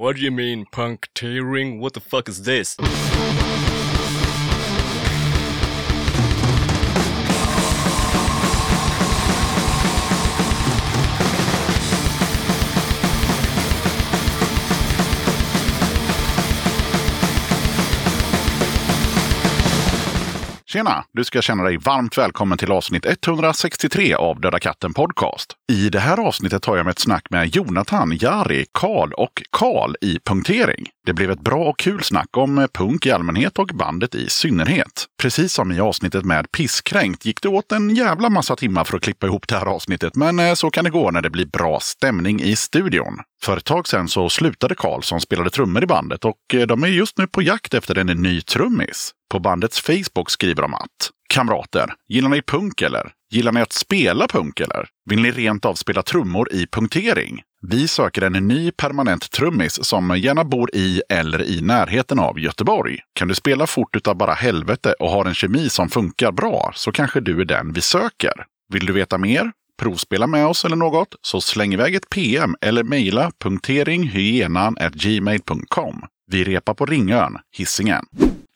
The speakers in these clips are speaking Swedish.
What do you mean puncteering? What the fuck is this? Tjena! Du ska känna dig varmt välkommen till avsnitt 163 av Döda katten Podcast. I det här avsnittet tar jag med ett snack med Jonathan, Jari, Karl och Karl i punktering. Det blev ett bra och kul snack om eh, punk i allmänhet och bandet i synnerhet. Precis som i avsnittet med Pisskränkt gick det åt en jävla massa timmar för att klippa ihop det här avsnittet, men eh, så kan det gå när det blir bra stämning i studion. För ett tag sedan så slutade Karl som spelade trummor i bandet och eh, de är just nu på jakt efter en ny trummis. På bandets Facebook skriver de att Kamrater, gillar ni punk eller? Gillar ni att spela punk eller? Vill ni rent av spela trummor i punktering? Vi söker en ny permanent trummis som gärna bor i eller i närheten av Göteborg. Kan du spela fort utav bara helvete och har en kemi som funkar bra så kanske du är den vi söker. Vill du veta mer? Provspela med oss eller något? Så släng iväg ett PM eller mejla punkteringhygenan.gmail.com. Vi repar på Ringön, Hisingen.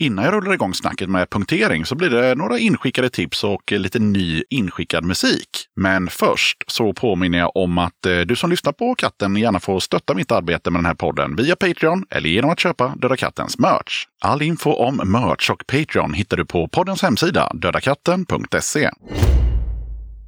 Innan jag rullar igång snacket med punktering så blir det några inskickade tips och lite ny inskickad musik. Men först så påminner jag om att eh, du som lyssnar på katten gärna får stötta mitt arbete med den här podden via Patreon eller genom att köpa Döda Kattens merch. All info om merch och Patreon hittar du på poddens hemsida dödakatten.se.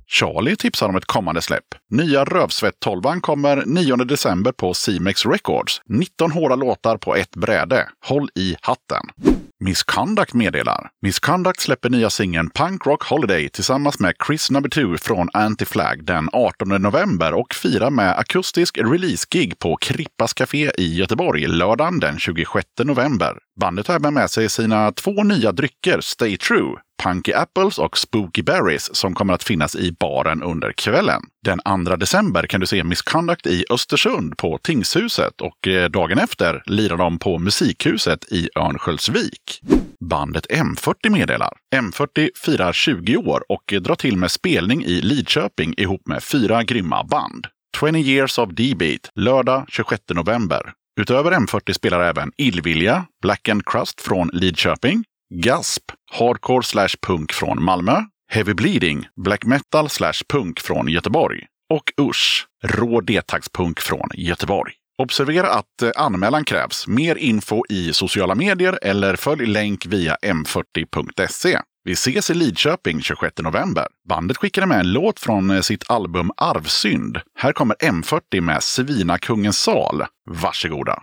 Charlie tipsar om ett kommande släpp. Nya Rövsvett 12 kommer 9 december på Cimex Records. 19 hårda låtar på ett bräde. Håll i hatten! Misconduct meddelar. Misconduct släpper nya singeln Punk Rock Holiday tillsammans med Chris Number 2 från Anti-Flag den 18 november och firar med akustisk release-gig på Krippas Café i Göteborg lördagen den 26 november. Bandet har även med sig sina två nya drycker Stay True, Punky Apples och Spooky Berries som kommer att finnas i baren under kvällen. Den 2 december kan du se Misconduct i Östersund på Tingshuset och eh, dagen efter lirar de på Musikhuset i Örnsköldsvik. Bandet M40 meddelar. M40 firar 20 år och drar till med spelning i Lidköping ihop med fyra grymma band. 20 years of D-beat, lördag 26 november. Utöver M40 spelar även Illvilja, Black and Crust från Lidköping, Gasp, hardcore slash punk från Malmö, Heavy Bleeding, black metal slash punk från Göteborg och Usch, rå detagspunk från Göteborg. Observera att eh, anmälan krävs. Mer info i sociala medier eller följ länk via m40.se. Vi ses i Lidköping 26 november. Bandet skickade med en låt från eh, sitt album Arvsynd. Här kommer M40 med Svinakungens sal. Varsågoda!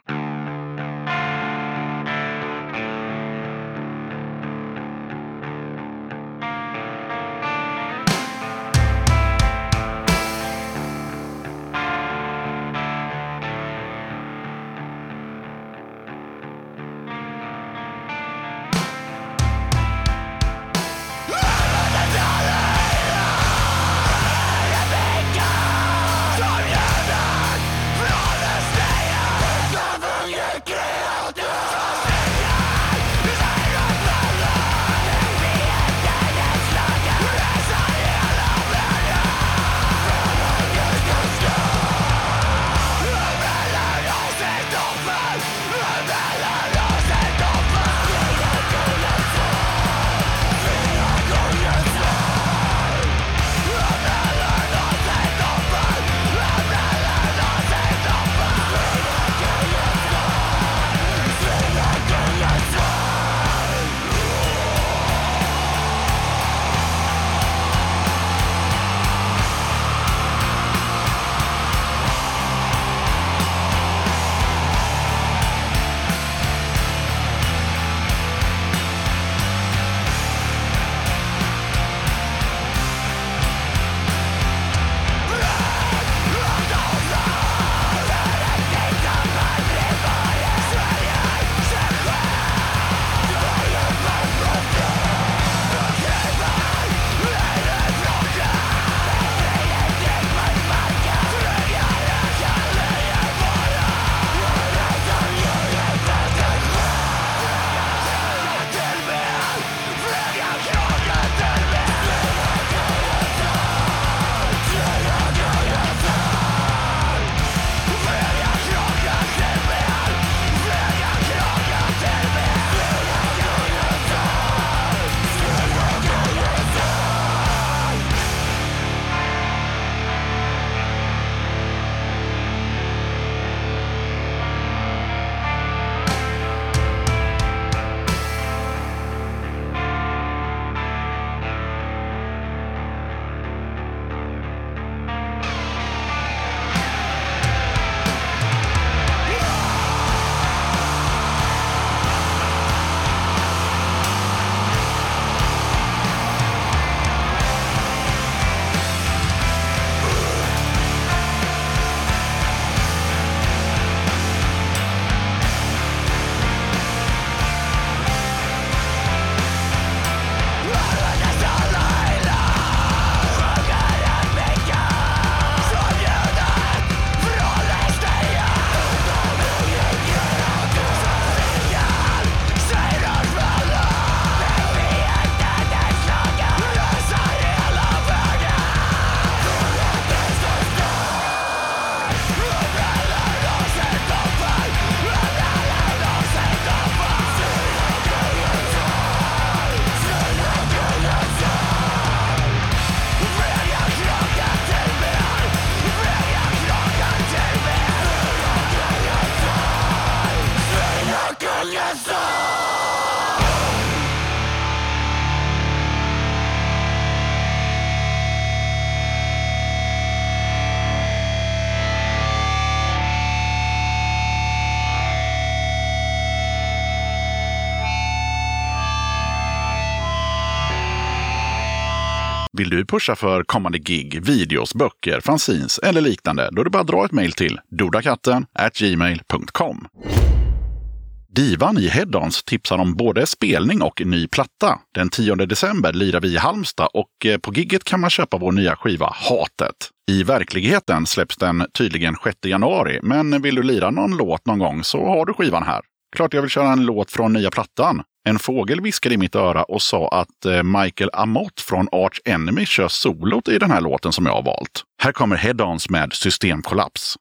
Du pusha för kommande gig, videos, böcker, fanzines eller liknande? Då är det bara att dra ett mejl till dodakatten gmail.com. Divan i Headons tipsar om både spelning och ny platta. Den 10 december lirar vi i Halmstad och eh, på gigget kan man köpa vår nya skiva Hatet. I verkligheten släpps den tydligen 6 januari, men vill du lira någon låt någon gång så har du skivan här. Klart jag vill köra en låt från nya plattan. En fågel viskade i mitt öra och sa att eh, Michael Amott från Arch Enemy kör solot i den här låten som jag har valt. Här kommer Head-Ons med Systemkollaps.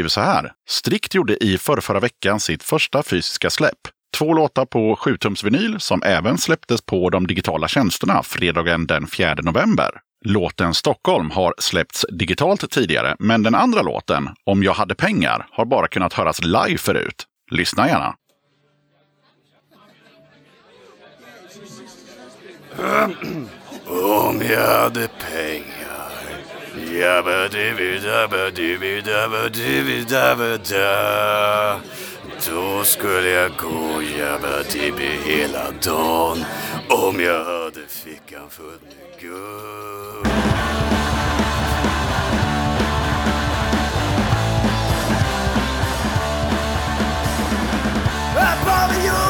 Skriver så här. Strikt gjorde i förra veckan sitt första fysiska släpp. Två låtar på 7-tums vinyl som även släpptes på de digitala tjänsterna fredagen den 4 november. Låten Stockholm har släppts digitalt tidigare, men den andra låten, Om jag hade pengar, har bara kunnat höras live förut. Lyssna gärna. Om jag hade pengar då skulle jag gå jabbadibbi hela dagen Om jag hade fickan full med guld Paviljonen you!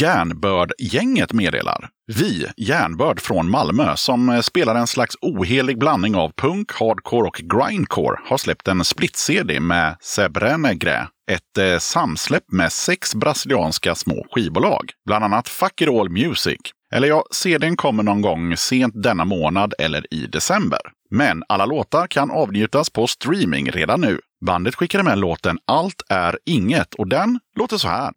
Järnbörd-gänget meddelar. Vi, Järnbörd från Malmö, som eh, spelar en slags ohelig blandning av punk, hardcore och grindcore, har släppt en split-CD med Sebrenegre, ett eh, samsläpp med sex brasilianska små skivbolag, bland annat Fuck It All Music. Eller ja, CDn kommer någon gång sent denna månad eller i december. Men alla låtar kan avnjutas på streaming redan nu. Bandet skickade med låten Allt är inget och den låter så här.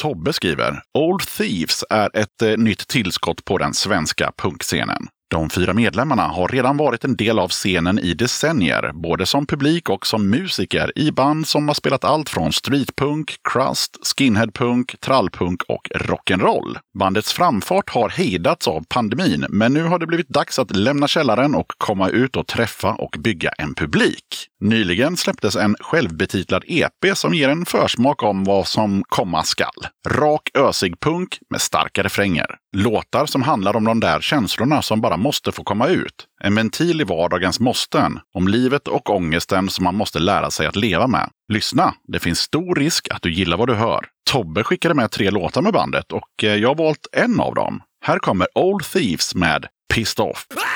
Tobbe skriver Old Thieves är ett eh, nytt tillskott på den svenska punkscenen. De fyra medlemmarna har redan varit en del av scenen i decennier, både som publik och som musiker i band som har spelat allt från streetpunk, crust, skinheadpunk, trallpunk och rock'n'roll. Bandets framfart har hejdats av pandemin, men nu har det blivit dags att lämna källaren och komma ut och träffa och bygga en publik. Nyligen släpptes en självbetitlad EP som ger en försmak om vad som komma skall. Rak ösig punk med starka refränger. Låtar som handlar om de där känslorna som bara måste få komma ut. En ventil i vardagens måsten. Om livet och ångesten som man måste lära sig att leva med. Lyssna, det finns stor risk att du gillar vad du hör. Tobbe skickade med tre låtar med bandet och eh, jag har valt en av dem. Här kommer Old Thieves med Pissed Off. Off?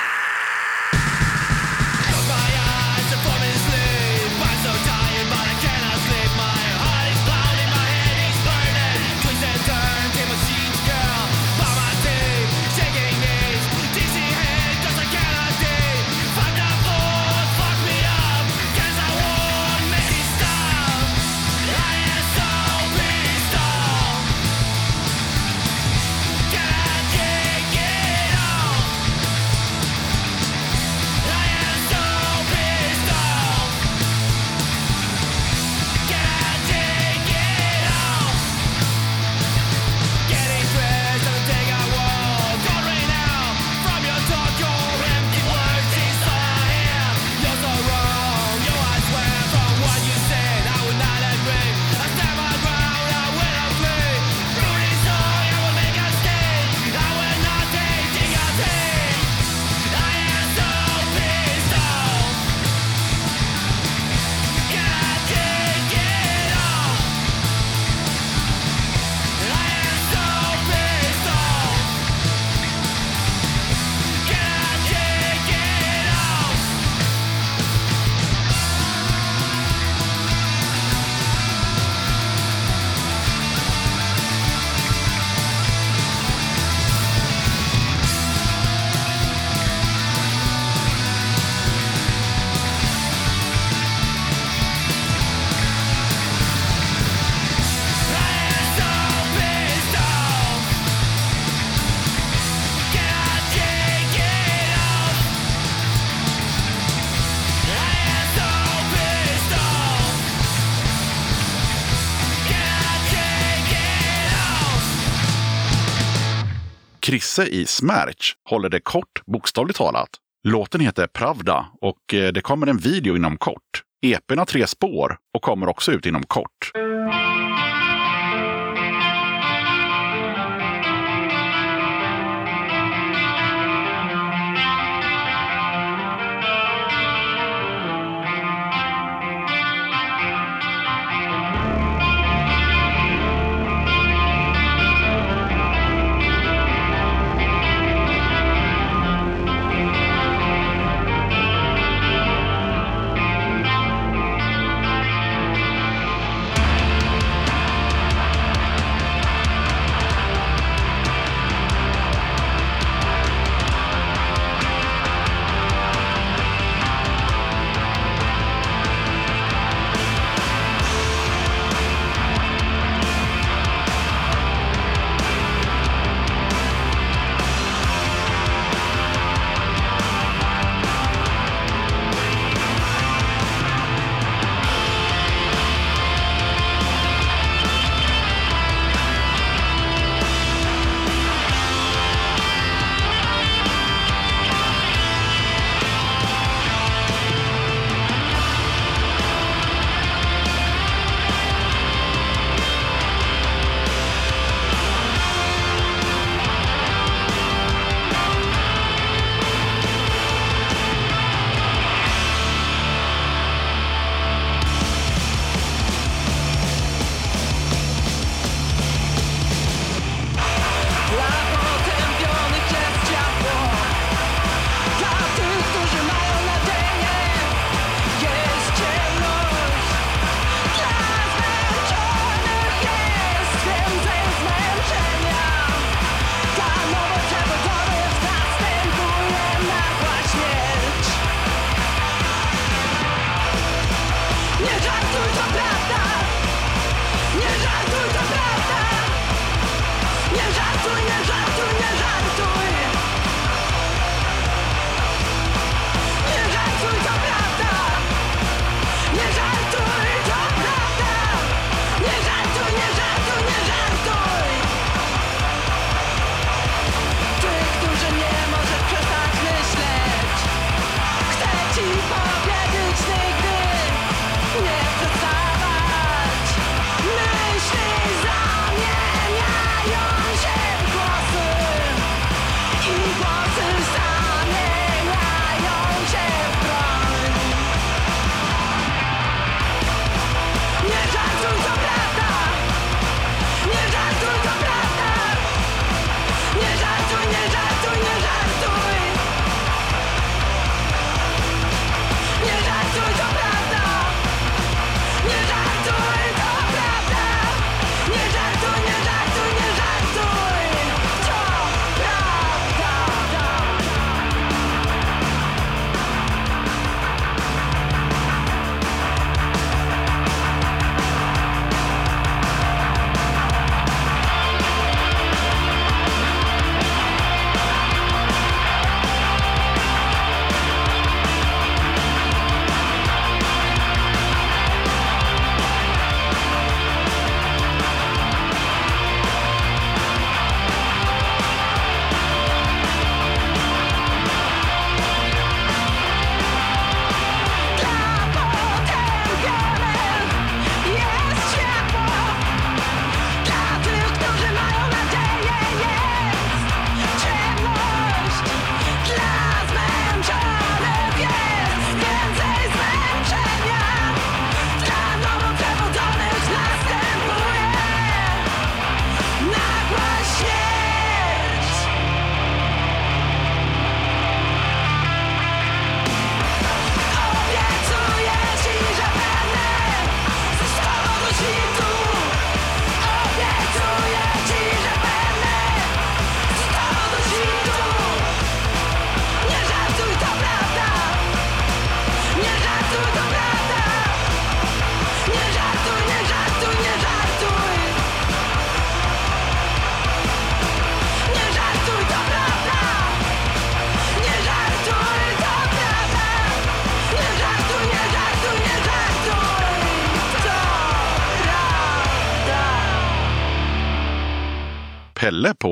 Krisse i Smärch håller det kort, bokstavligt talat. Låten heter Pravda och eh, det kommer en video inom kort. EPn har tre spår och kommer också ut inom kort.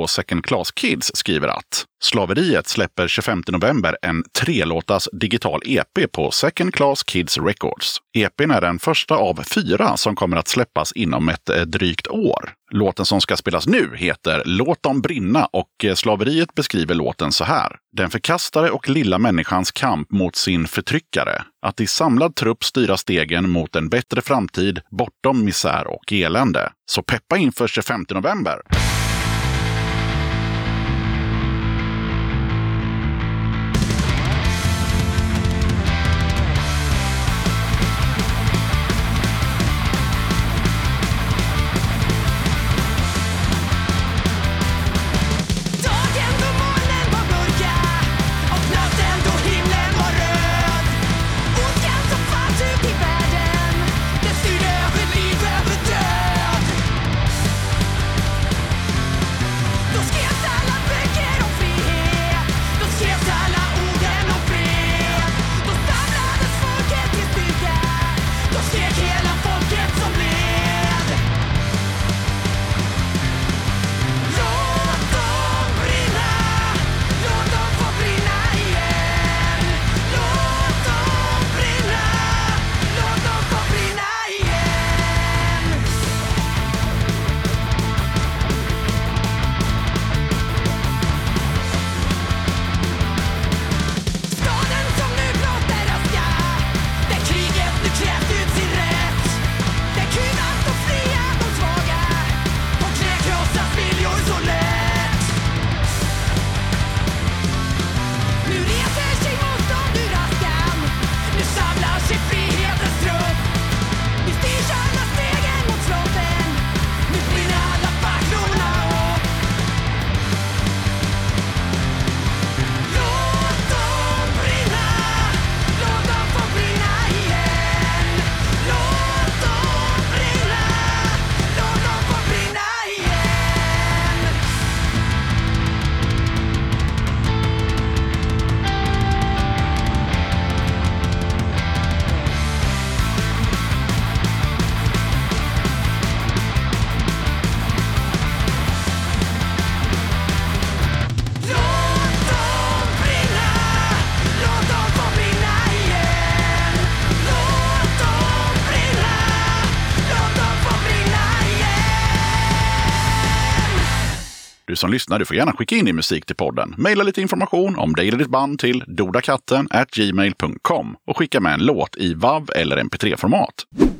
På Second Class Kids skriver att Slaveriet släpper 25 november en trelåtas digital EP på Second Class Kids Records. EPn är den första av fyra som kommer att släppas inom ett eh, drygt år. Låten som ska spelas nu heter Låt dem brinna och eh, Slaveriet beskriver låten så här. Den förkastade och lilla människans kamp mot sin förtryckare. Att i samlad trupp styra stegen mot en bättre framtid bortom misär och elände. Så peppa inför 25 november! Du som lyssnar, du får gärna skicka in din musik till podden. Maila lite information om dig eller ditt band till dodakatten gmail.com och skicka med en låt i WAV eller MP3-format.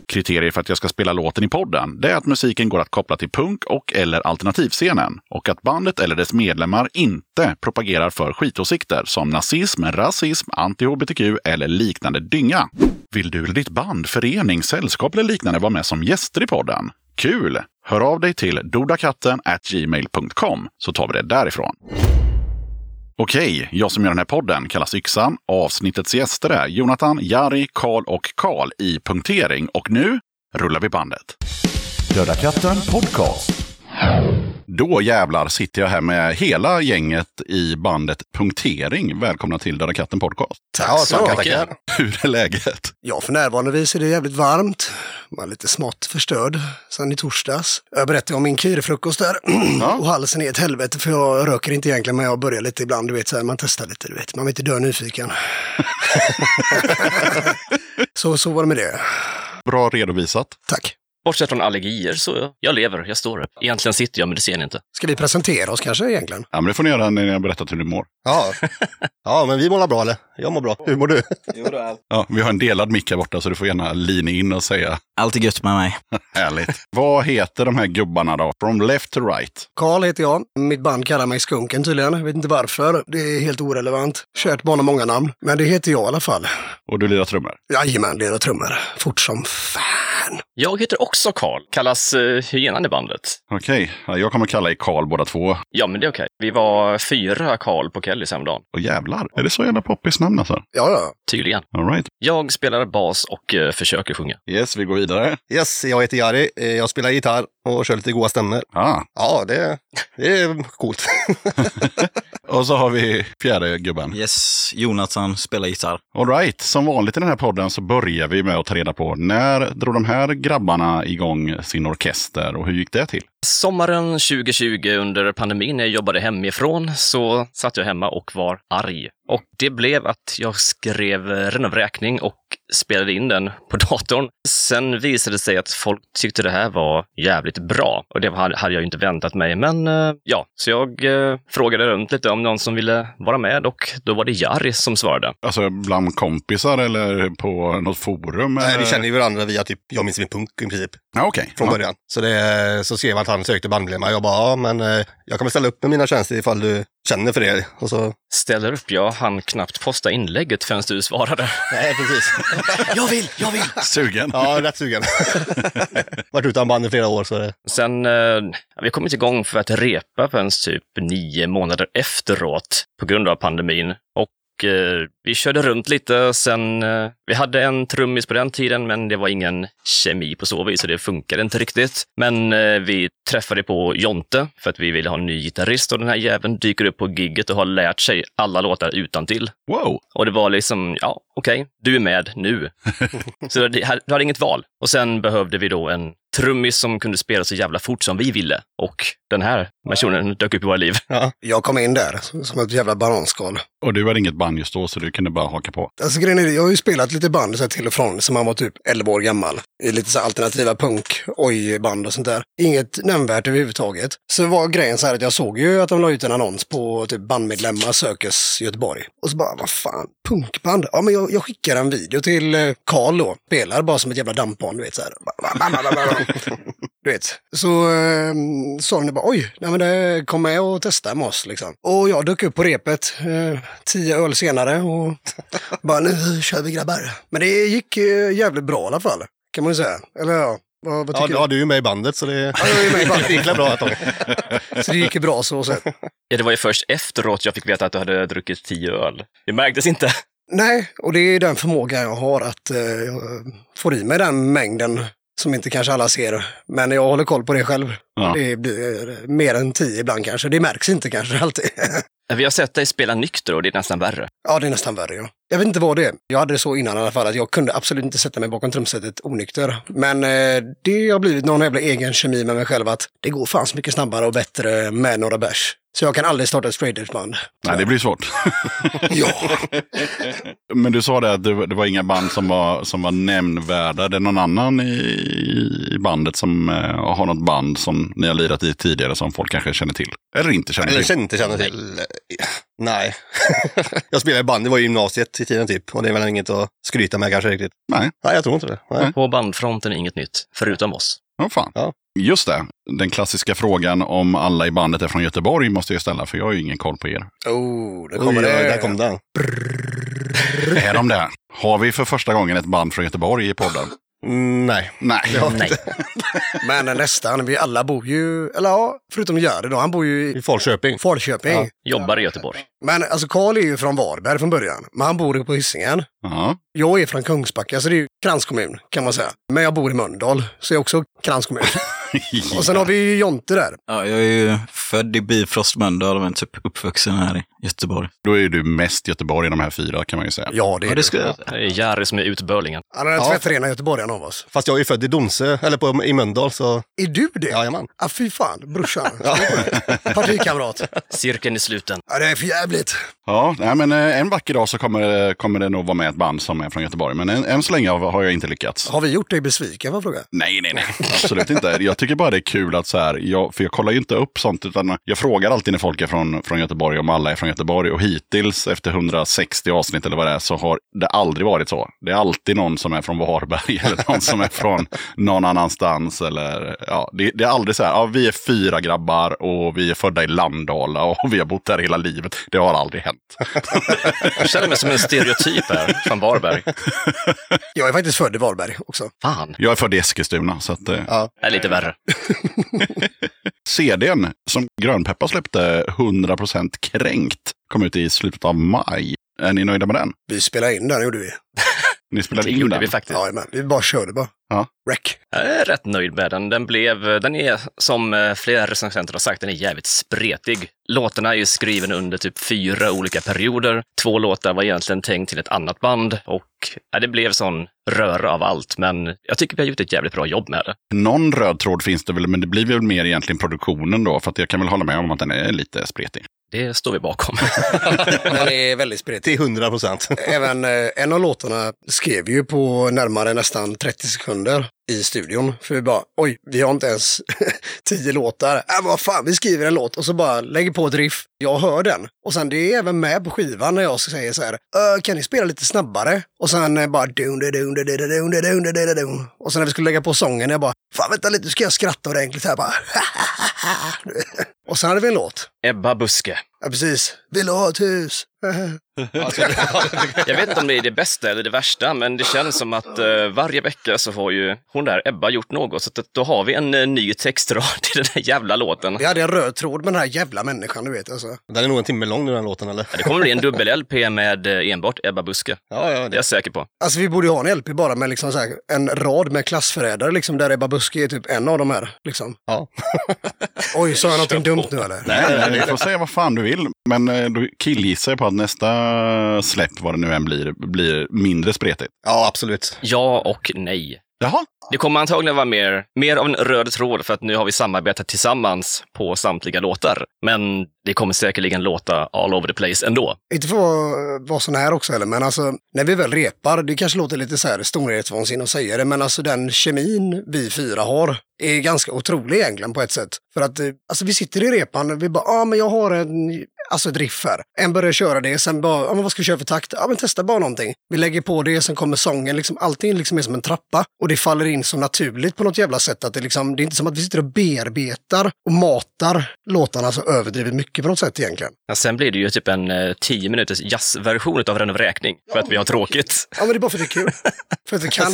Kriterier för att jag ska spela låten i podden det är att musiken går att koppla till punk och eller alternativscenen och att bandet eller dess medlemmar inte propagerar för skitåsikter som nazism, rasism, anti-hbtq eller liknande dynga. Vill du eller ditt band, förening, sällskap eller liknande vara med som gäster i podden? Kul! Hör av dig till dodakatten gmail.com så tar vi det därifrån. Okej, jag som gör den här podden kallas Yxan. Avsnittets gäster är Jonathan, Jari, Karl och Karl i punktering. Och nu rullar vi bandet. Döda katten podcast. Då jävlar sitter jag här med hela gänget i bandet Punktering. Välkomna till Döda katten podcast. Ja, tackar, mycket. tackar. Hur är läget? Ja, för närvarande är det jävligt varmt. Man är lite smått förstörd sen i torsdags. Jag berättade om min kyrefrukost där och halsen är ett helvete för jag röker inte egentligen men jag börjar lite ibland. Du vet, så här, man testar lite, du vet. Man vill inte dö nyfiken. så, så var det med det. Bra redovisat. Tack. Bortsett från allergier så jag lever, jag står upp. Egentligen sitter jag, men det ser ni inte. Ska vi presentera oss kanske egentligen? Ja, men det får ni göra när ni har berättat hur ni mår. Ja. ja, men vi mår bra eller? Jag mår bra. Hur mår du? Ja, vi har en delad mick här borta så du får gärna lina in och säga Allt är gött med mig. härligt. Vad heter de här gubbarna då? From left to right. Karl heter jag. Mitt band kallar mig Skunken tydligen. Jag vet inte varför. Det är helt orelevant. Kört bara många namn. Men det heter jag i alla fall. Och du lirar trummor. Jajamän, lirar trummor. Fort som fan. Jag heter också Karl, kallas uh, hyenan i bandet. Okej, ja, jag kommer kalla er Karl båda två. Ja, men det är okej. Vi var fyra Karl på Kellys häromdagen, Och jävlar, är det så jävla poppis namn alltså? Ja, ja. tydligen. All right. Jag spelar bas och eh, försöker sjunga. Yes, vi går vidare. Yes, jag heter Jari. Eh, Jag spelar gitarr och kör lite goa stämmor. Ah. Ja, det, det är coolt. Och så har vi fjärde gubben. Yes, Jonathan spelar gitarr. All right, som vanligt i den här podden så börjar vi med att ta reda på när drog de här grabbarna igång sin orkester och hur gick det till? Sommaren 2020 under pandemin när jag jobbade hemifrån så satt jag hemma och var arg. Och det blev att jag skrev renovräkning och spelade in den på datorn. Sen visade det sig att folk tyckte det här var jävligt bra och det hade jag ju inte väntat mig. Men eh, ja, så jag eh, frågade runt lite om någon som ville vara med och då var det Jari som svarade. Alltså bland kompisar eller på något forum? Nej, vi eller? känner ju varandra via typ, jag minns min punk i princip, Ja, okej. från ja. början. Så, det, så skrev han att han sökte bandmedlemmar. Jag bara, ja men eh, jag kommer ställa upp med mina tjänster ifall du känner för det. Och så, Ställer upp, jag hann knappt posta inlägget förrän du svarade. nej precis. Jag vill, jag vill! Sugen? Ja, rätt sugen. Varit utan band i flera år så det, Sen, eh, vi kom inte igång för att repa förrän typ nio månader efteråt på grund av pandemin. Och eh, vi körde runt lite. Sen, eh, vi hade en trummis på den tiden, men det var ingen kemi på så vis, så det funkade inte riktigt. Men eh, vi träffade på Jonte för att vi ville ha en ny gitarrist och den här jäveln dyker upp på gigget och har lärt sig alla låtar utan till. Wow! Och det var liksom, ja, okej, du är med nu. så du hade inget val. Och sen behövde vi då en trummis som kunde spela så jävla fort som vi ville. Och den här personen dök upp i våra liv. Jag kom in där som ett jävla bananskal. Och du hade inget band just då så du kunde bara haka på. Alltså grejen är, jag har ju spelat lite band så här till och från som man var typ 11 år gammal. I lite så här alternativa punk, oj-band och sånt där. Inget nämnvärt överhuvudtaget. Så var grejen så här att jag såg ju att de la ut en annons på typ bandmedlemmar sökes Göteborg. Och så bara, vad fan, punkband? Ja men jag, jag skickar en video till eh, Karl då. Spelar bara som ett jävla dampbarn, du vet så här. Du vet. Så eh, sa de bara, oj, nej men det, kom med och testa med oss liksom. Och jag dök upp på repet eh, tio öl senare och bara, nu kör vi grabbar. Men det gick eh, jävligt bra i alla fall, kan man ju säga. Eller ja, vad, vad ja, tycker ja, du är ju med i bandet så det, Ja, jag är med i bandet. gick bra du? Så det gick ju bra så sett. Ja, det var ju först efteråt jag fick veta att du hade druckit tio öl. Det märktes inte. Nej, och det är den förmåga jag har att eh, får i mig den mängden som inte kanske alla ser. Men jag håller koll på det själv. Ja. Det blir mer än tio ibland kanske. Det märks inte kanske alltid. Vi har sett dig spela nykter och det är nästan värre. Ja, det är nästan värre. Ja. Jag vet inte vad det är. Jag hade det så innan i alla fall att jag kunde absolut inte sätta mig bakom trumsetet onykter. Men eh, det har blivit någon jävla egen kemi med mig själv att det går fan så mycket snabbare och bättre med några bärs. Så jag kan aldrig starta ett straight band. Nej, det blir svårt. Ja, Men du sa det att det, var- inga band som var, som var nämnvärda. Det är någon annan i, i bandet som eh, har något band som ni har lirat i tidigare som folk kanske känner till? Eller inte känner Eller till? känner inte känner till. Nej. jag spelade i band, det var i gymnasiet i tiden typ. Och det är väl inget att skryta med kanske riktigt. Nej, Nej, jag tror inte det. Nej. På bandfronten är inget nytt, förutom oss. oh, fan. Ja. Just det, den klassiska frågan om alla i bandet är från Göteborg måste jag ställa, för jag har ju ingen koll på er. oh, det Oj, kommer oj, det. där kom den. är de där? Har vi för första gången ett band från Göteborg i podden? Mm, nej. Nej. Nej. Men nästan, vi alla bor ju, eller ja, förutom Jari då, han bor ju I i Falköping. Falköping. Ja. Jobbar i Göteborg. Men alltså Karl är ju från Varberg från början, men han bor på Hisingen. Ja. Jag är från Kungsbacka, så det är ju kranskommun kan man säga. Men jag bor i Mölndal, så jag är också kranskommun. Och sen har vi ju Jonte där. Ja, jag är ju född i Bifrost, Mölndal, men typ uppvuxen här i Göteborg. Då är du mest Göteborg i de här fyra kan man ju säga. Ja, det är Ja, det skulle Det är Jari som är utbörlingen. Han är den Ja. tvättrena göteborgaren av oss. Fast jag är född i Donsö, eller på, i Mölndal, så Är du det? jajamän. Ah, fy fan, brorsan. Partikamrat. Cirkeln i sluten. Ja, det är för jävligt. Ja, nej, men eh, en vacker dag så kommer, kommer det nog vara med ett band som är från Göteborg. Men än, än så länge har har jag inte lyckats. Har vi gjort dig besviken, var frågan? Nej, nej, nej. Absolut inte. Jag tycker bara det är kul att så här, jag, för jag kollar ju inte upp sånt, utan jag frågar alltid när folk är från, från Göteborg om alla är från Göteborg. Och hittills, efter 160 avsnitt eller vad det är, så har det aldrig varit så. Det är alltid någon som är från Varberg eller någon som är från någon annanstans. Eller, ja, det, det är aldrig så här, ja, vi är fyra grabbar och vi är födda i Landala och vi har bott där hela livet. Det har aldrig hänt. Jag känner mig som en stereotyp här, från Varberg. Jag är faktiskt född i Varberg också. Fan, Jag är född i Eskilstuna, så att, eh, Ja. det är lite värre. CDn som Grönpeppar släppte 100% kränkt kom ut i slutet av maj. Är ni nöjda med den? Vi spelade in den, gjorde vi. Ni spelade Det in gjorde den? vi faktiskt. Ja, men vi bara körde bara. Ja. Rec. Jag är rätt nöjd med den. Den, blev, den är, som eh, flera recensenter har sagt, den är jävligt spretig. Låtarna är ju skrivna under typ fyra olika perioder. Två låtar var egentligen tänkt till ett annat band och ja, det blev sån röra av allt. Men jag tycker vi har gjort ett jävligt bra jobb med det. Någon röd tråd finns det väl, men det blir väl mer egentligen produktionen då. För att jag kan väl hålla med om att den är lite spretig. Det står vi bakom. Den är väldigt spretig. Till 100 procent. Även eh, en av låtarna skrev ju på närmare nästan 30 sekunder i studion. För vi bara, oj, vi har inte ens tio låtar. Äh, vad fan, vi skriver en låt och så bara lägger på ett riff. Jag hör den. Och sen det är även med på skivan när jag säger så här, "Ö, kan ni spela lite snabbare? Och sen eh, bara dun, dun, dun, dun, dun, dun, dun, dun, dun, dun, dun. Och sen när vi skulle lägga på sången, jag bara, fan vänta lite, nu ska jag skratta ordentligt här bara. och sen hade vi en låt. Ebba Buske. Ja, precis. Vill du ha ett hus? Jag vet inte om det är det bästa eller det värsta, men det känns som att eh, varje vecka så har ju hon där, Ebba, gjort något. Så att, då har vi en eh, ny textrad i den här jävla låten. Vi hade en röd tråd med den här jävla människan, du vet alltså. Den är nog en timme lång nu den låten eller? Det kommer bli en dubbel-LP med eh, enbart Ebba Buske. Ja, ja, Det är det. jag säker på. Alltså vi borde ju ha en LP bara med liksom så här, en rad med klassförrädare, liksom, där Ebba Buske är typ en av de här. Liksom. Ja. Oj, sa jag någonting dumt nu eller? Nej, nej, du får säga vad fan du vill. Men eh, då killgissar jag på att nästa släpp, vad det nu än blir, blir mindre spretigt. ja, absolut. Ja och nej. Jaha, Det kommer antagligen vara mer, mer av en röd tråd för att nu har vi samarbetat tillsammans på samtliga låtar. Men det kommer säkerligen låta all over the place ändå. Inte för att vara sån här också heller, men alltså när vi väl repar, det kanske låter lite så här storhetsvansinne att säga det, men alltså den kemin vi fyra har är ganska otrolig egentligen på ett sätt. För att eh, alltså vi sitter i repan, vi bara, ja ah, men jag har en, alltså ett riff här. En börjar köra det, sen bara, ah, men vad ska vi köra för takt? Ja men testa bara någonting. Vi lägger på det, sen kommer sången, liksom allting liksom är som en trappa. Och det faller in så naturligt på något jävla sätt att det liksom, det är inte som att vi sitter och bearbetar och matar låtarna så överdrivet mycket på något sätt egentligen. Ja, sen blir det ju typ en eh, 10 minuters jazzversion av Ren och räkning för att vi har tråkigt. Ja men det är bara för att det är kul. för att vi kan.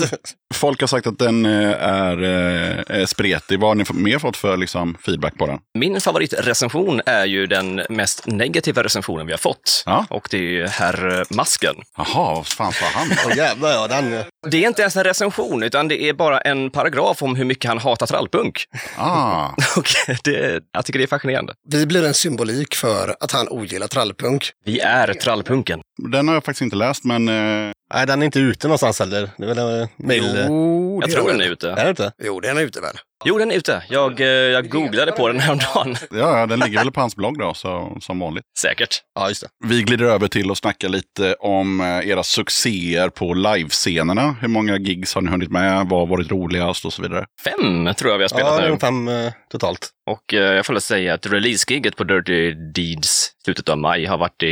folk har sagt att den eh, är, eh, är spretig. Vad har ni fått- mer fått för liksom, feedback på den? Min favoritrecension är ju den mest negativa recensionen vi har fått. Ja. Och det är ju Herr Masken. Jaha, vad fan sa han? Åh jävlar ja, den... eh, Det är inte ens en recension, utan det är bara en paragraf om hur mycket han hatar trallpunk. Ah, Och det, jag tycker det är fascinerande. Vi blir en symbolik för att han ogillar trallpunk. Vi är trallpunken. den har jag faktiskt inte läst, men eh, Nej, den är inte ute någonstans heller. Det är väl eh, mail... Jo, Jag tror den är den. ute. Är det inte? Jo, den är ute väl. Jo, den är ute. Jag, eh, jag googlade på den häromdagen. ja, ja, den ligger väl på hans blogg då, så, som vanligt. Säkert. Ja, just det. Vi glider över till att snacka lite om eh, era succéer på livescenerna. Hur många gigs har ni hunnit med? Vad har varit roligast och så vidare? Fem tror jag vi har spelat Ja, nu. fem eh, totalt. Och jag får väl säga att releasegiget på Dirty Deeds slutet av maj har varit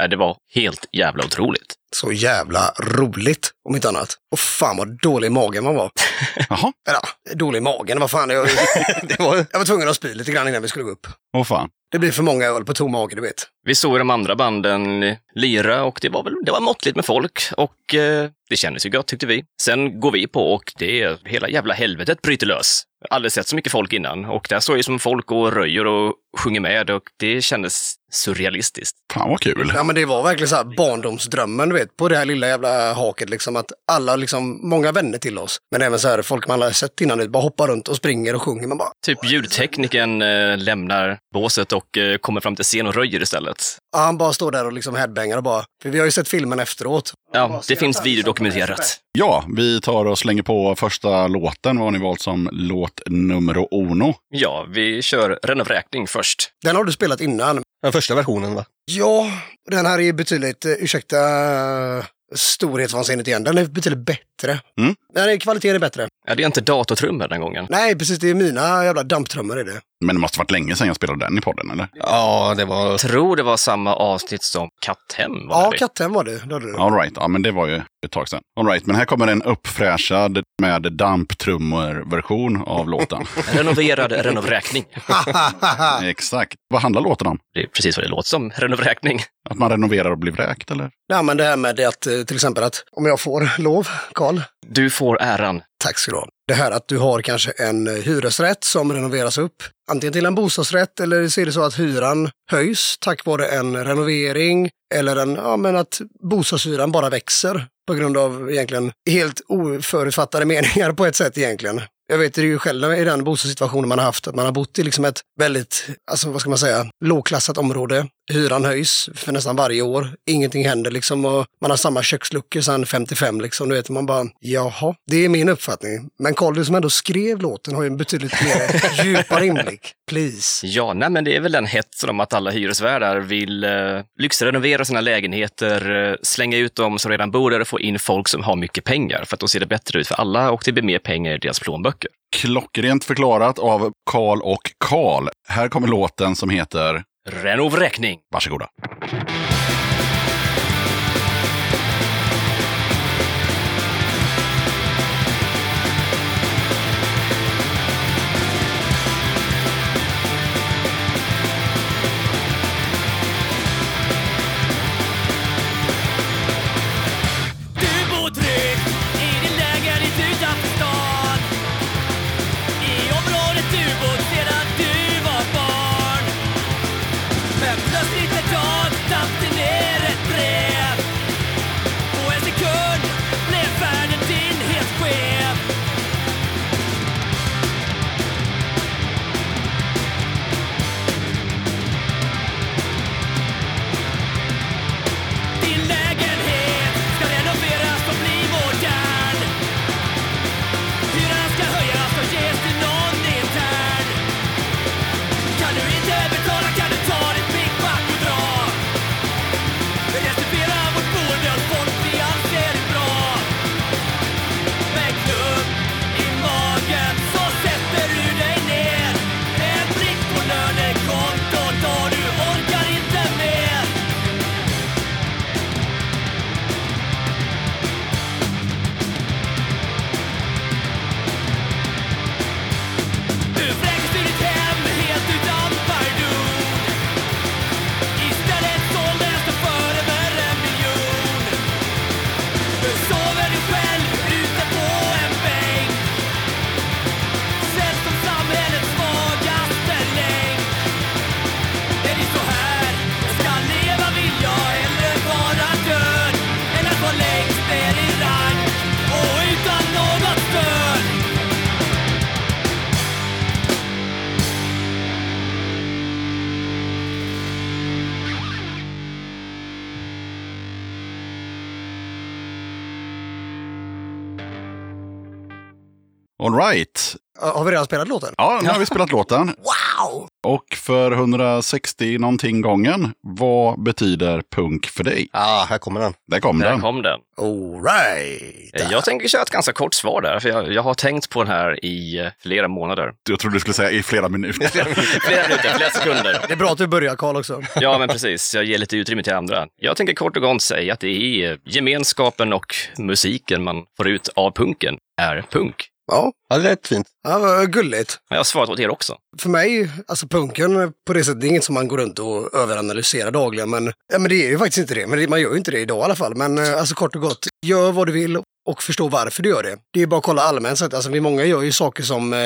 äh, det var helt jävla otroligt. Så jävla roligt, om inte annat. Och fan vad dålig i magen man var. Jaha, Eller ja, dålig i magen, vad fan. Jag, Det var... jag var tvungen att spy lite grann innan vi skulle gå upp. åh fan. Det blir för många öl på tom mage, du vet. Vi såg de andra banden lira och det var väl det var måttligt med folk och eh, det kändes ju gott tyckte vi. Sen går vi på och det är hela jävla helvetet bryter lös. Aldrig sett så mycket folk innan och där står ju som folk och röjer och sjunger med och det kändes surrealistiskt. Fan vad kul. Ja men det var verkligen så här barndomsdrömmen, du vet, på det här lilla jävla haket liksom. Att alla, liksom, många vänner till oss, men även så här folk man har sett innan, bara hoppar runt och springer och sjunger. Man bara, Typ ljudteknikern eh, lämnar båset och eh, kommer fram till scen och röjer istället. ja, han bara står där och liksom headbangar och bara, för vi har ju sett filmen efteråt. Ja, det finns videodokumenterat. Ja, vi tar och slänger på första låten. Vad har ni valt som låt nummer uno? Ja, vi kör Ren räkning först. Den har du spelat innan. Den första versionen va? Ja, den här är betydligt, eh, ursäkta uh, storhetsvansinnet igen, den är betydligt bättre. Mm. Den är, kvaliteten är bättre. Ja, det är inte datortrummor den gången. Nej, precis, det är mina jävla damptrummor är det. Men det måste varit länge sedan jag spelade den i podden, eller? Ja, det var... Jag tror det var samma avsnitt som Katthem. Var Ja, katten var det. det, var det. All right, ja men det var ju ett tag sedan. All right, men här kommer en uppfräschad med damptrummor-version av låten. Renoverad renovräkning. Exakt. Vad handlar låten om? Det är precis vad det låter som, renovräkning. Att man renoverar och blir vräkt, eller? Nej, men det här med det att eh, till exempel att om jag får lov, Karl, Du får äran. Tack ska du ha. Det här att du har kanske en eh, hyresrätt som renoveras upp, antingen till en bostadsrätt eller så är det så att hyran höjs tack vare en renovering eller en, ja men att bostadshyran bara växer på grund av egentligen helt oförutfattade meningar på ett sätt egentligen. Jag vet det ju själv i den bostadssituationen man har haft, att man har bott i liksom ett väldigt, alltså vad ska man säga, lågklassat område. Hyran höjs för nästan varje år. Ingenting händer liksom och man har samma köksluckor sedan 55 liksom. Du vet, man bara, jaha, det är min uppfattning. Men Carl, du som ändå skrev låten har ju en betydligt mer djupare inblick. Please. Ja, nej, men det är väl den hetsen om att alla hyresvärdar vill eh, lyxrenovera sina lägenheter, eh, slänga ut dem som redan bor där och få in folk som har mycket pengar för att då ser det bättre ut för alla och det blir mer pengar i deras plånböcker. Klockrent förklarat av Karl och Karl. Här kommer låten som heter Renovräkning! Varsågoda. All right. Har vi redan spelat låten? Ja, nu har vi spelat låten. Wow! Och för 160 någonting gången, vad betyder punk för dig? Ah, här kommer den. Där kom Där den. kom den. All right. Eh, Jag tänker köra ett ganska kort svar där, för jag, jag har tänkt på den här i eh, flera månader. Jag trodde du skulle säga i flera minuter. Flera minuter, flera sekunder. Det är bra att du börjar Karl också. Ja, men precis. Jag ger lite utrymme till andra. Jag tänker kort och gott säga att det är gemenskapen och musiken man får ut av punken är punk. Ja, Ja, det lät fint. ja vad gulligt. Jag har svarat åt er också. För mig, alltså punken på det sättet, det är inget som man går runt och överanalyserar dagligen. Men, ja, men det är ju faktiskt inte det. Men det, man gör ju inte det idag i alla fall. Men eh, alltså kort och gott, gör vad du vill och förstå varför du gör det. Det är bara att kolla allmänt sett. Alltså vi många gör ju saker som eh,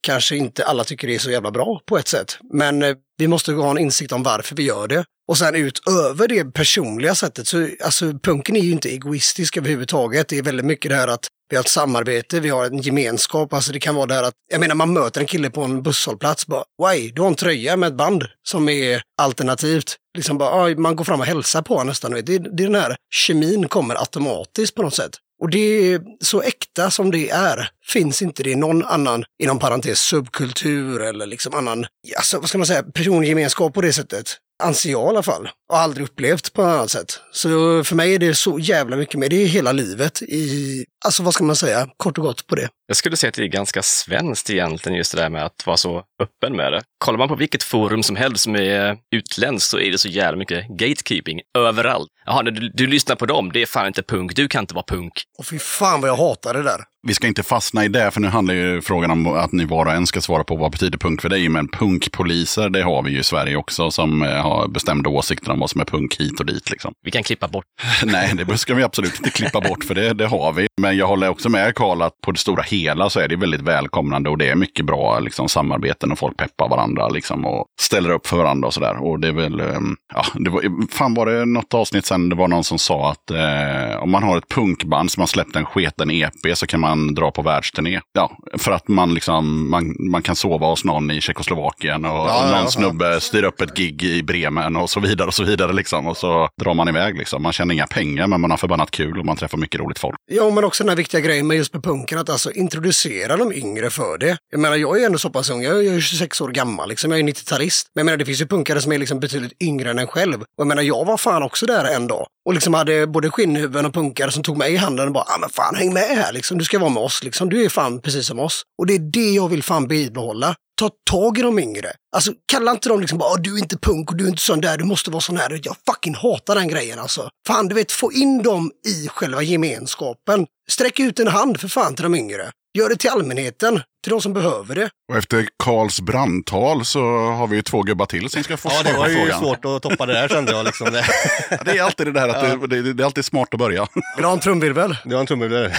kanske inte alla tycker är så jävla bra på ett sätt. Men eh, vi måste ha en insikt om varför vi gör det. Och sen utöver det personliga sättet så, alltså punken är ju inte egoistisk överhuvudtaget. Det är väldigt mycket det här att vi har ett samarbete, vi har en gemenskap. Alltså det kan vara det här att, jag menar man möter en kille på en busshållplats, bara, Why, du har en tröja med ett band som är alternativt. Liksom bara, man går fram och hälsar på honom nästan. du vet. Det, det är den här kemin kommer automatiskt på något sätt. Och det är så äkta som det är, finns inte det i någon annan, inom parentes, subkultur eller liksom annan, alltså vad ska man säga, persongemenskap på det sättet. Anser jag i alla fall. Och aldrig upplevt på något annat sätt. Så för mig är det så jävla mycket mer. Det är hela livet i, alltså vad ska man säga, kort och gott på det. Jag skulle säga att det är ganska svenskt egentligen, just det där med att vara så öppen med det. Kollar man på vilket forum som helst som är utländskt så är det så jävla mycket gatekeeping överallt. Jaha, du, du lyssnar på dem, det är fan inte punk, du kan inte vara punk. Och fy fan vad jag hatar det där. Vi ska inte fastna i det, för nu handlar ju frågan om att ni var och en ska svara på vad betyder punk för dig. Men punkpoliser, det har vi ju i Sverige också, som eh, har bestämda åsikter om vad som är punk hit och dit. Liksom. Vi kan klippa bort. Nej, det ska vi absolut inte klippa bort, för det, det har vi. Men Men jag håller också med Karl att på det stora hela så är det väldigt välkomnande och det är mycket bra liksom, samarbeten och folk peppar varandra liksom, och ställer upp för varandra och sådär. Och det är väl, ehm, ja, det var, fan var det något avsnitt sen det var någon som sa att eh, om man har ett punkband som har släppt en sketen EP så kan man dra på världsturné. Ja, för att man liksom, man, man kan sova hos någon i Tjeckoslovakien och, Ja, och någon ja, ja. snubbe styr upp ett gig i Bremen och så vidare och så vidare liksom. Och så drar man iväg liksom. Man tjänar inga pengar men man har förbannat kul och man träffar mycket roligt folk. Ja, men också sådana viktiga grejer med just med punken, att alltså introducera de yngre för det. Jag menar, jag är ändå så pass ung, jag är 26 år gammal, liksom. jag är 90-talist. Men jag menar, det finns ju punkare som är liksom betydligt yngre än en själv. Och jag menar, jag var fan också där en dag. Och liksom hade både skinnhuvuden och punkare som tog mig i handen och bara, ah, men fan häng med här liksom, du ska vara med oss liksom, du är fan precis som oss. Och det är det jag vill fan bibehålla. Ta tag i de yngre. Alltså kalla inte dem liksom bara, ah, du är inte punk och du är inte sån där, du måste vara sån här. Jag fucking hatar den grejen alltså. Fan, du vet, få in dem i själva gemenskapen. Sträck ut en hand för fan till de yngre. Gör det till allmänheten, till de som behöver det. Och efter Karls brandtal så har vi ju två gubbar till som ska få Ja, det svara var på ju frågan. svårt att toppa det där kände jag. Liksom. Det, Ja, Det är alltid det där att det, det, det är alltid smart att börja. Vill du ha en trumvirvel? det var en trumvirvel.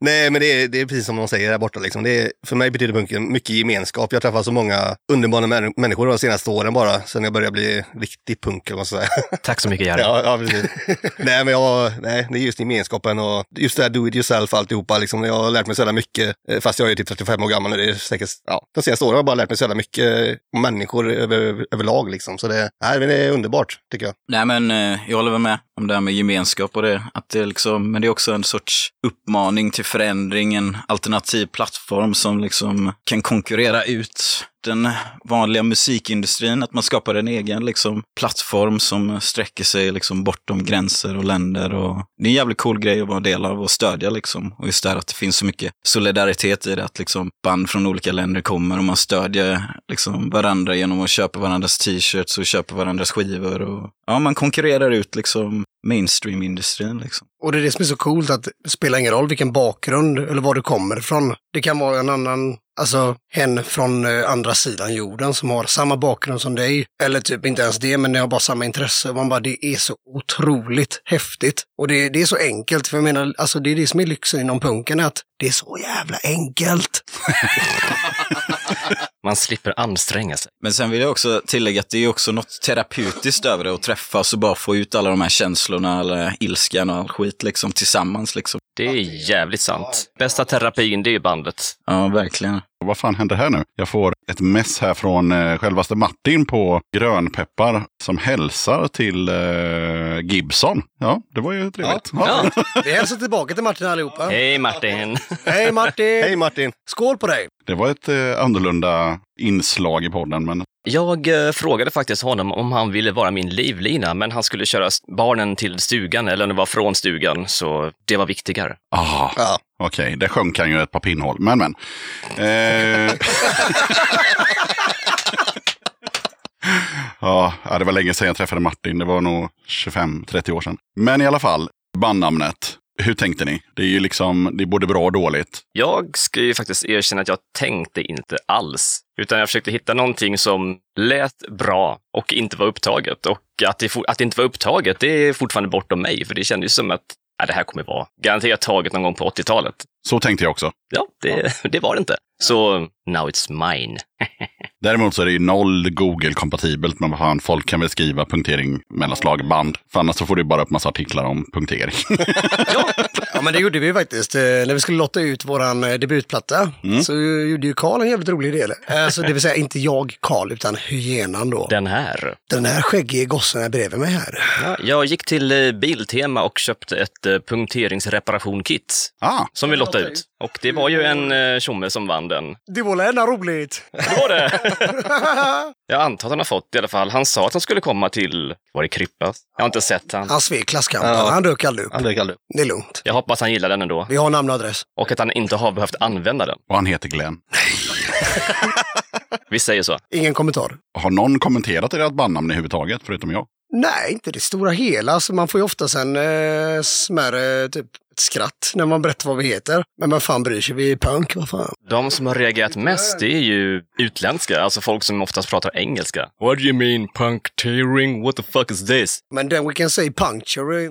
Nej, men det är, det är precis som de säger där borta. Liksom. Det är, för mig betyder punken mycket gemenskap. Jag har träffat så många underbara män- människor de senaste åren bara, sen jag började bli riktig punk. ska säga. Tack så mycket Jerry. Ja, ja precis. nej, men jag, nej, det är just gemenskapen och just det här do it yourself alltihopa. Liksom, jag har lärt mig så mycket, eh, fast jag är typ 35 år gammal nu. Det är säkert, ja, de senaste åren har jag bara lärt mig så jävla mycket om människor över, överlag. Liksom. Så det, nej, det är underbart, tycker jag. Nej, men eh, jag håller väl med om det här med gemenskap och det. Att det liksom, men det är också en sorts uppmaning till förändring, en alternativ plattform som liksom kan konkurrera ut den vanliga musikindustrin. Att man skapar en egen liksom, plattform som sträcker sig liksom, bortom gränser och länder. Och det är en jävligt cool grej att vara del av och stödja. Liksom. Och just det här att det finns så mycket solidaritet i det. Att liksom, band från olika länder kommer och man stödjer liksom, varandra genom att köpa varandras t-shirts och köpa varandras skivor. Och, ja, man konkurrerar ut liksom, mainstream-industrin. Liksom. Och det är det som är så coolt att det spelar ingen roll vilken bakgrund eller var du kommer ifrån. Det kan vara en annan, alltså en från eh, andra sidan jorden som har samma bakgrund som dig. Eller typ inte ens det, men ni har bara samma intresse. Man bara, det är så otroligt häftigt. Och det, det är så enkelt, för jag menar, alltså det är det som är lyxen inom punken, att det är så jävla enkelt. Man slipper anstränga sig. Men sen vill jag också tillägga att det är också något terapeutiskt över det att träffas och bara få ut alla de här känslorna, eller ilskan och all skit liksom tillsammans liksom. Det är jävligt sant. Bästa terapin, det är bandet. Ja, verkligen. Vad fan händer här nu? Jag får ett mess här från eh, självaste Martin på Grönpeppar som hälsar till eh, Gibson. Ja, det var ju trevligt. Ja. Ja. Vi hälsar tillbaka till Martin allihopa. Hej Martin! Hej Martin! Hej Martin! Skål på dig! Det var ett eh, annorlunda inslag i podden, men Jag eh, frågade faktiskt honom om han ville vara min livlina, men han skulle köra barnen till stugan, eller om det var från stugan, så det var viktigare. ah, Ja. okej, det sjönk han ju ett par pinnhål. Men, men. Eh... ja, ja, det var länge sedan jag träffade Martin. Det var nog 25-30 år sedan. Men i alla fall, bandnamnet. Hur tänkte ni? Det är ju liksom, det är både bra och dåligt. Jag ska ju faktiskt erkänna att jag tänkte inte alls, utan jag försökte hitta någonting som lät bra och inte var upptaget. Och att det, att det inte var upptaget, det är fortfarande bortom mig, för det kändes som att ja, det här kommer vara garanterat taget någon gång på 80-talet. Så tänkte jag också. Ja, det, det var det inte. Så now it's mine. Däremot så är det ju noll Google-kompatibelt, men vad fan, folk kan väl skriva punktering mellanslag band. För annars så får du bara upp massa artiklar om punktering. Ja, men det gjorde vi ju faktiskt. Eh, När vi skulle lotta ut våran eh, debutplatta så gjorde ju Karl en jävligt rolig del. Alltså, det vill säga inte jag, Karl, utan hyenan då. Den här. Den här skäggige gossen är bredvid mig här. Ja, jag gick till eh, Biltema och köpte ett eh, punkteringsreparationkit ah, som vi lottade ut. Och det var ju en eh, tjomme som vann den. Det var väl ändå roligt? Det var det! jag antar att han har fått i alla fall. Han sa att han skulle komma till, var det Krippas? Jag har inte sett han. Han svek klasskampen. Ja. Han dök aldrig upp. Han dök aldrig upp. Det är lugnt. Jag hoppas han gillar den ändå. Vi har namn och adress. Och att han inte har behövt använda den. och han heter Glenn. Vi säger så. Ingen kommentar. Har någon kommenterat ert bandnamn överhuvudtaget, förutom jag? Nej, inte det stora hela. Så man får ju ofta en eh, smärre typ skratt när man berättar vad vi heter. Men vad fan bryr sig, vi är punk, vad fan. De som har reagerat mest, det är ju utländska, alltså folk som oftast pratar engelska. What do you mean puncteering? What the fuck is this? Men then we can say puncture.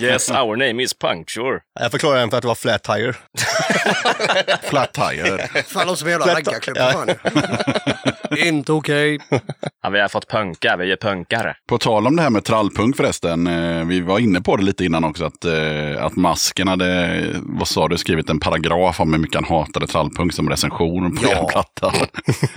yes, our name is Puncture. Jag förklarar den för att det var flat tire. Flat tire. fan, låter som en jävla raggarklubb. Inte okej. Ja, vi har fått punka, vi är punkare. På tal om det här med trallpunk förresten. Eh, vi var inne på det lite innan också. Att, eh, att Masken hade, vad sa du, skrivit en paragraf om hur mycket han hatade trallpunk som recension på Ja. er platta.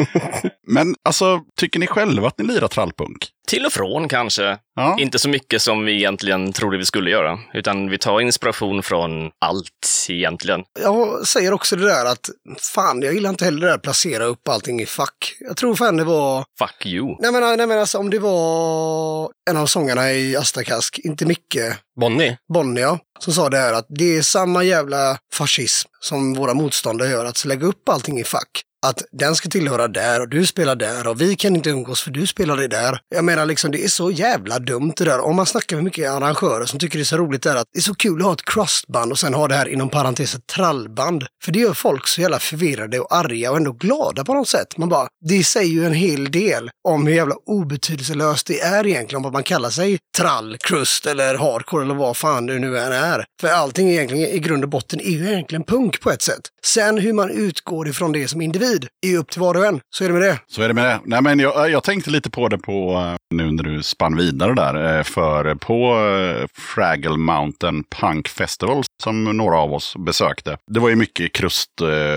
Men alltså, tycker ni själva att ni lirar trallpunk? Till och från kanske. Ja. Inte så mycket som vi egentligen trodde vi skulle göra, utan vi tar inspiration från allt egentligen. Jag säger också det där att fan, jag gillar inte heller det där placera upp allting i fack. Jag tror fan det var Fuck you. Nej men, nej men alltså om det var en av sångarna i Astakask, inte Micke, Bonnie. Bonnia, som sa det här att det är samma jävla fascism som våra motståndare gör, att lägga upp allting i fack. Att den ska tillhöra där och du spelar där och vi kan inte umgås för du spelar det där. Jag menar liksom det är så jävla dumt det där. Om man snackar med mycket arrangörer som tycker det är så roligt där att det är så kul att ha ett crustband och sen ha det här inom parentes ett trallband. För det gör folk så jävla förvirrade och arga och ändå glada på något sätt. Man bara, det säger ju en hel del om hur jävla obetydelselöst det är egentligen om vad man kallar sig trall, crust eller hardcore eller vad fan det nu än är. För allting egentligen i grund och botten är ju egentligen punk på ett sätt. Sen hur man utgår ifrån det som individ är ju upp till var och en. Så är det med det. Så är det med det. Nej, men jag, jag tänkte lite på det på, eh, nu när du spann vidare där. eh, För på eh, Fraggle Mountain Punk Festival som några av oss besökte. Det var ju mycket krust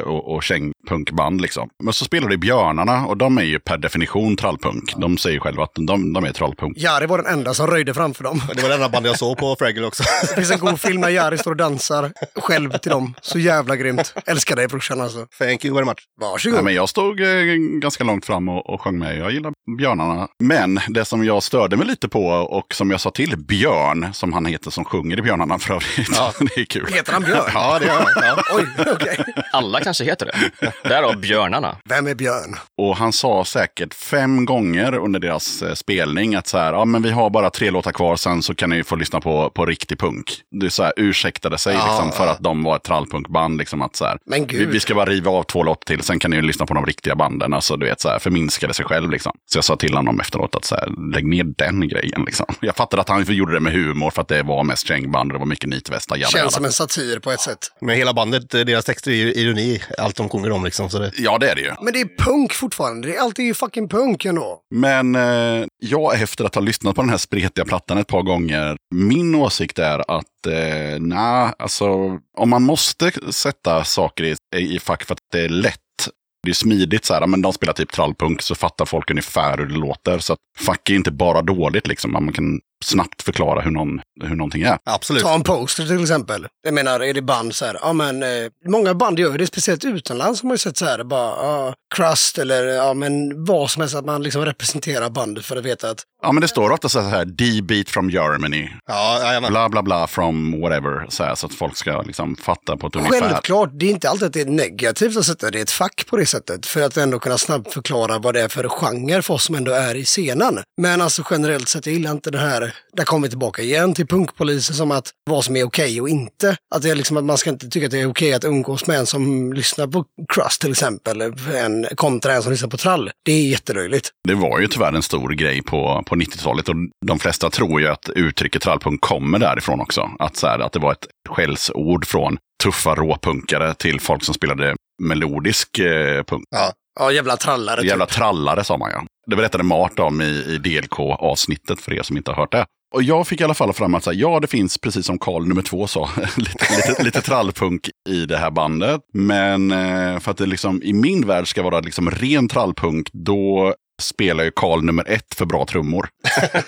och, och kängpunkband liksom. Men så spelade Björnarna och de är ju per definition trallpunk. De säger själva att de, de är trallpunk. Jari var den enda som röjde framför dem. Det var det enda bandet jag såg på Fraggle också. Det finns en god film när Jari står och dansar själv till dem. Så jävla grymt. Älskar dig brorsan alltså. Thank you very much. Varsågod. Nej, men jag stod eh, ganska långt fram och, och sjöng med. Jag gillar björnarna. Men det som jag störde mig lite på och som jag sa till Björn, som han heter som sjunger i Björnarna för övrigt. Ja. det är kul. Heter han Björn? Ja, det gör jag. Ja. Oj, okej. Alla kanske heter det. Därav björnarna. Vem är Björn? Och han sa säkert fem gånger under deras eh, spelning att så här, ja men vi har bara tre låtar kvar, sen så kan ni få lyssna på, på riktig punk. Det så här, ursäktade sig Ja, liksom, för att de var ett trallpunkband. Liksom, att så här, Men vi, gud. vi ska bara riva av två låtar till, sen kan ni ju lyssna på de riktiga banden. Alltså du vet, så här, förminskade sig själv liksom. Så jag sa till honom efteråt att så här, lägg ner den grejen liksom. Jag fattade att han gjorde det med humor för att det var mest kängband och det var mycket nitvästar. Känns jada. som en satir på ett sätt. Men hela bandet, deras texter är ju ironi. Allt de sjunger om liksom. Så det... Ja, det är det ju. Men det är punk fortfarande. Det är alltid ju fucking punk ändå. Men eh, jag, efter att ha lyssnat på den här spretiga plattan ett par gånger, min åsikt är att eh, nej, alltså om man måste sätta saker i, i fack för att det är lätt, det är smidigt så här, men de spelar typ trallpunk så fattar folk ungefär hur det låter. Så att fack är inte bara dåligt liksom, man kan snabbt förklara hur, någon, hur någonting är. Absolut. Ta en poster till exempel. Jag menar, är det band så här, ja men eh, många band gör det, speciellt utomlands har man ju sett så här, bara ja, crust eller ja men vad som helst, att man liksom representerar bandet för att veta att Ja, men det står ofta så här, D-beat from Germany, Ja, jajamän. bla bla bla from whatever, så, här, så att folk ska liksom fatta på ett ungefär. Självklart, det är inte alltid att det är negativt att sätta det i ett fack på det sättet. För att ändå kunna snabbt förklara vad det är för genre för oss som ändå är i scenen. Men alltså generellt sett, jag gillar inte det här, där kommer vi tillbaka igen till punkpolisen som att vad som är okej och inte. Att det är liksom att man ska inte tycka att det är okej att umgås med en som lyssnar på crust till exempel, en kontra en som lyssnar på trall. Det är jättelöjligt. Det var ju tyvärr en stor grej på, på 90-talet och de flesta tror ju att uttrycket trallpunk kommer därifrån också. Att, så här, att det var ett skällsord från tuffa råpunkare till folk som spelade melodisk eh, punk. Ja, jävla trallare. typ. Jävla trallare sa man ja. Det berättade Mart om i, i DLK-avsnittet för er som inte har hört det. Och jag fick i alla fall fram att så här, ja, det finns, precis som Karl nummer två sa, lite, lite, lite trallpunk i det här bandet. Men eh, för att det liksom i min värld ska vara liksom ren trallpunk, då spelar ju Karl nummer ett för bra trummor.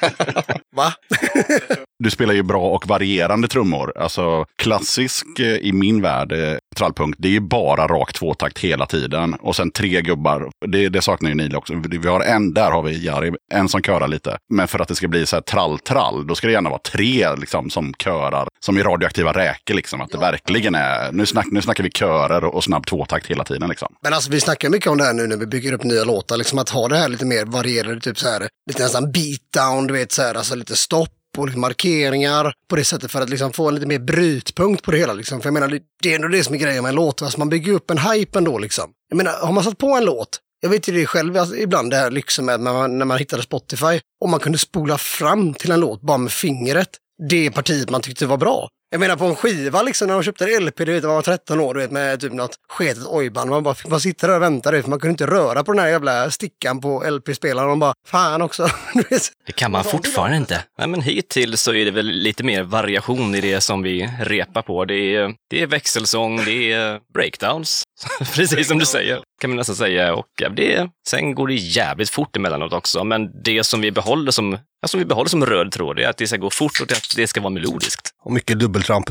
Va? Du spelar ju bra och varierande trummor. Alltså klassisk eh, i min värld, trallpunkt, trallpunk, det är ju bara rak tvåtakt hela tiden. Och sen tre gubbar, det, det saknar ju Nile också. Vi har en, där har vi Jari, en som körar lite. Men för att det ska bli så här trall-trall, då ska det gärna vara tre liksom, som körar. Som i radioaktiva räkor, liksom. Att det verkligen är, nu, snack, nu snackar vi körer och, och snabb tvåtakt hela tiden. Liksom. Men alltså vi snackar mycket om det här nu när vi bygger upp nya låtar, liksom att ha det här lite mer varierade, typ så här, lite nästan beatdown, du vet så här, alltså lite stopp på liksom markeringar på det sättet för att liksom få en lite mer brytpunkt på det hela. Liksom. För jag menar, det, är ändå det som är grejen med en låt. Alltså man bygger upp en hype ändå liksom. Jag menar, har man satt på en låt, jag vet ju det själv alltså, ibland det här lyxen med när man, när man hittade Spotify, om man kunde spola fram till en låt bara med fingret, det partiet man tyckte var bra. Jag menar på en skiva liksom, när de köpte en LP, du vet, man var 13 år, du vet, med typ något sketet ojband. Man bara fick man sitta där och vänta, du vet, för man kunde inte röra på den här jävla stickan på LP-spelaren. Man bara, fan också. Du vet. Det kan man fortfarande inte. Nej, men hittills så är det väl lite mer variation i det som vi repar på. Det är, det är växelsång, det är breakdowns, precis som du säger, kan man nästan säga. Och det, sen går det jävligt fort emellanåt också, men det som vi behåller som, ja, som, vi behåller som röd tråd är att det ska gå fort och att det ska vara melodiskt. Och mycket dubbeltramp.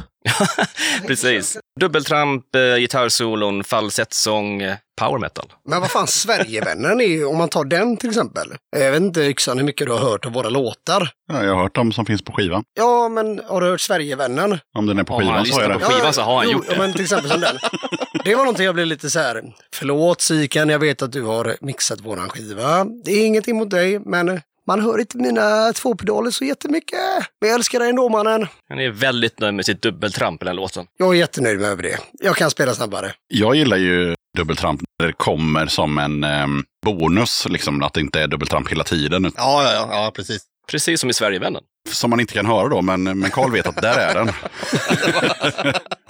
Precis. Dubbeltramp, eh, gitarrsolon, falsettsång, power metal. Men vad fan, Sverigevännen är om man tar den till exempel. Jag vet inte Yxan hur mycket du har hört av våra låtar. Ja, jag har hört dem som finns på skivan. Ja, men har du hört Sverigevännen? Om den är på Om skivan så är lyssnar det. på skivan så har han jo, gjort det. men till exempel som den. Det var någonting jag blev lite så här, förlåt Siken, jag vet att du har mixat våran skiva. Det är ingenting mot dig, men man hör inte mina två pedaler så jättemycket. Men jag älskar dig ändå mannen. Han är väldigt nöjd med sitt dubbeltramp i den låten. Jag är jättenöjd med över det. Jag kan spela snabbare. Jag gillar ju dubbeltramp när det kommer som en em, bonus, liksom att det inte är dubbeltramp hela tiden. Ja, ja, ja, ja precis. Precis som i Sverigevännen. Som man inte kan höra då, men, men Carl vet att där är den.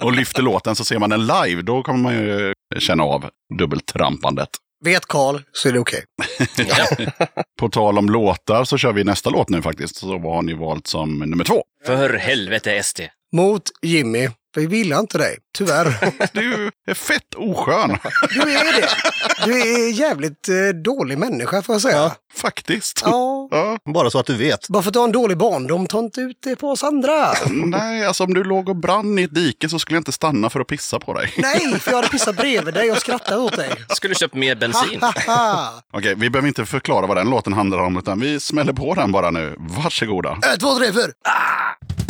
och lyfter låten så ser man den live, då kommer man ju känna av dubbeltrampandet. Vet Karl så är det okej. På tal om låtar så kör vi nästa låt nu faktiskt. Så vad har ni valt som nummer två? För helvete SD. Mot Jimmy, för vi gillar inte dig, tyvärr. Du är fett oskön. Du är det. Du är jävligt eh, dålig människa får jag säga. Faktiskt. Ja. Ja. Bara så att du vet. Bara för att du har en dålig barndom, ta inte ut det på oss andra. Nej, alltså om du låg och brann i ett dike så skulle jag inte stanna för att pissa på dig. Nej, för jag hade pissat bredvid dig och skrattat åt dig. Skulle köpt mer bensin. Okej, vi behöver inte förklara vad den låten handlar om, utan vi smäller på den bara nu. Varsågoda. Ett, två, tre, fyra. Stoppa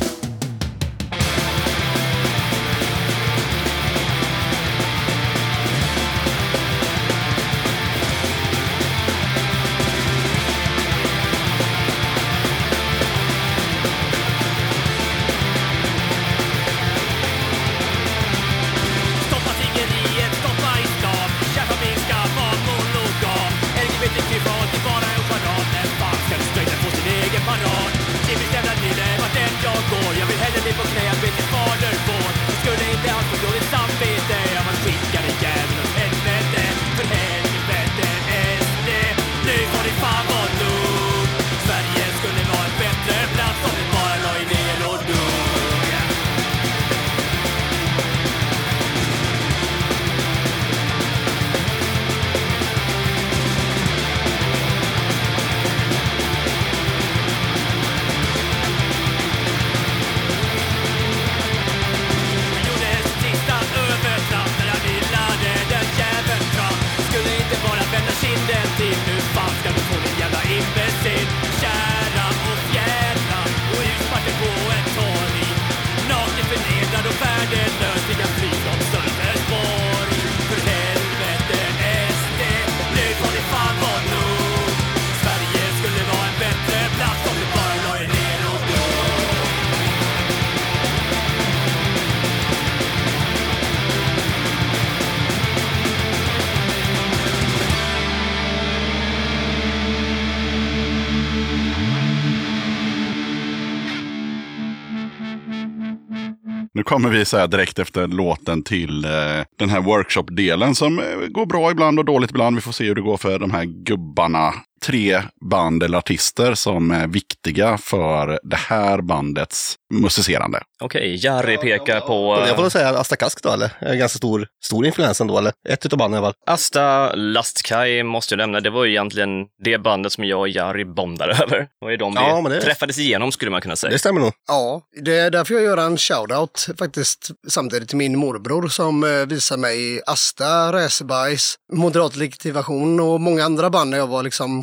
kommer vi så direkt efter låten till eh, den här workshop-delen som eh, går bra ibland och dåligt ibland. Vi får se hur det går för de här gubbarna. Tre band eller artister som är viktiga för det här bandets musicerande. Okej, Jari pekar på Jag får eh, säga Asta Kask då, eller? En ganska stor, stor influens ändå, eller? Ett utav banden i alla fall. Asta Lastkaj måste jag nämna. Det var ju egentligen det bandet som jag och Jari bondade över. Var ju de vi Ja, det- träffades igenom skulle man kunna säga. Det stämmer nog. Ja, det är därför jag gör en shoutout faktiskt samtidigt till min morbror som eh, visar mig Asta, Räsebajs, Moderat Legitimation och många andra band när jag var liksom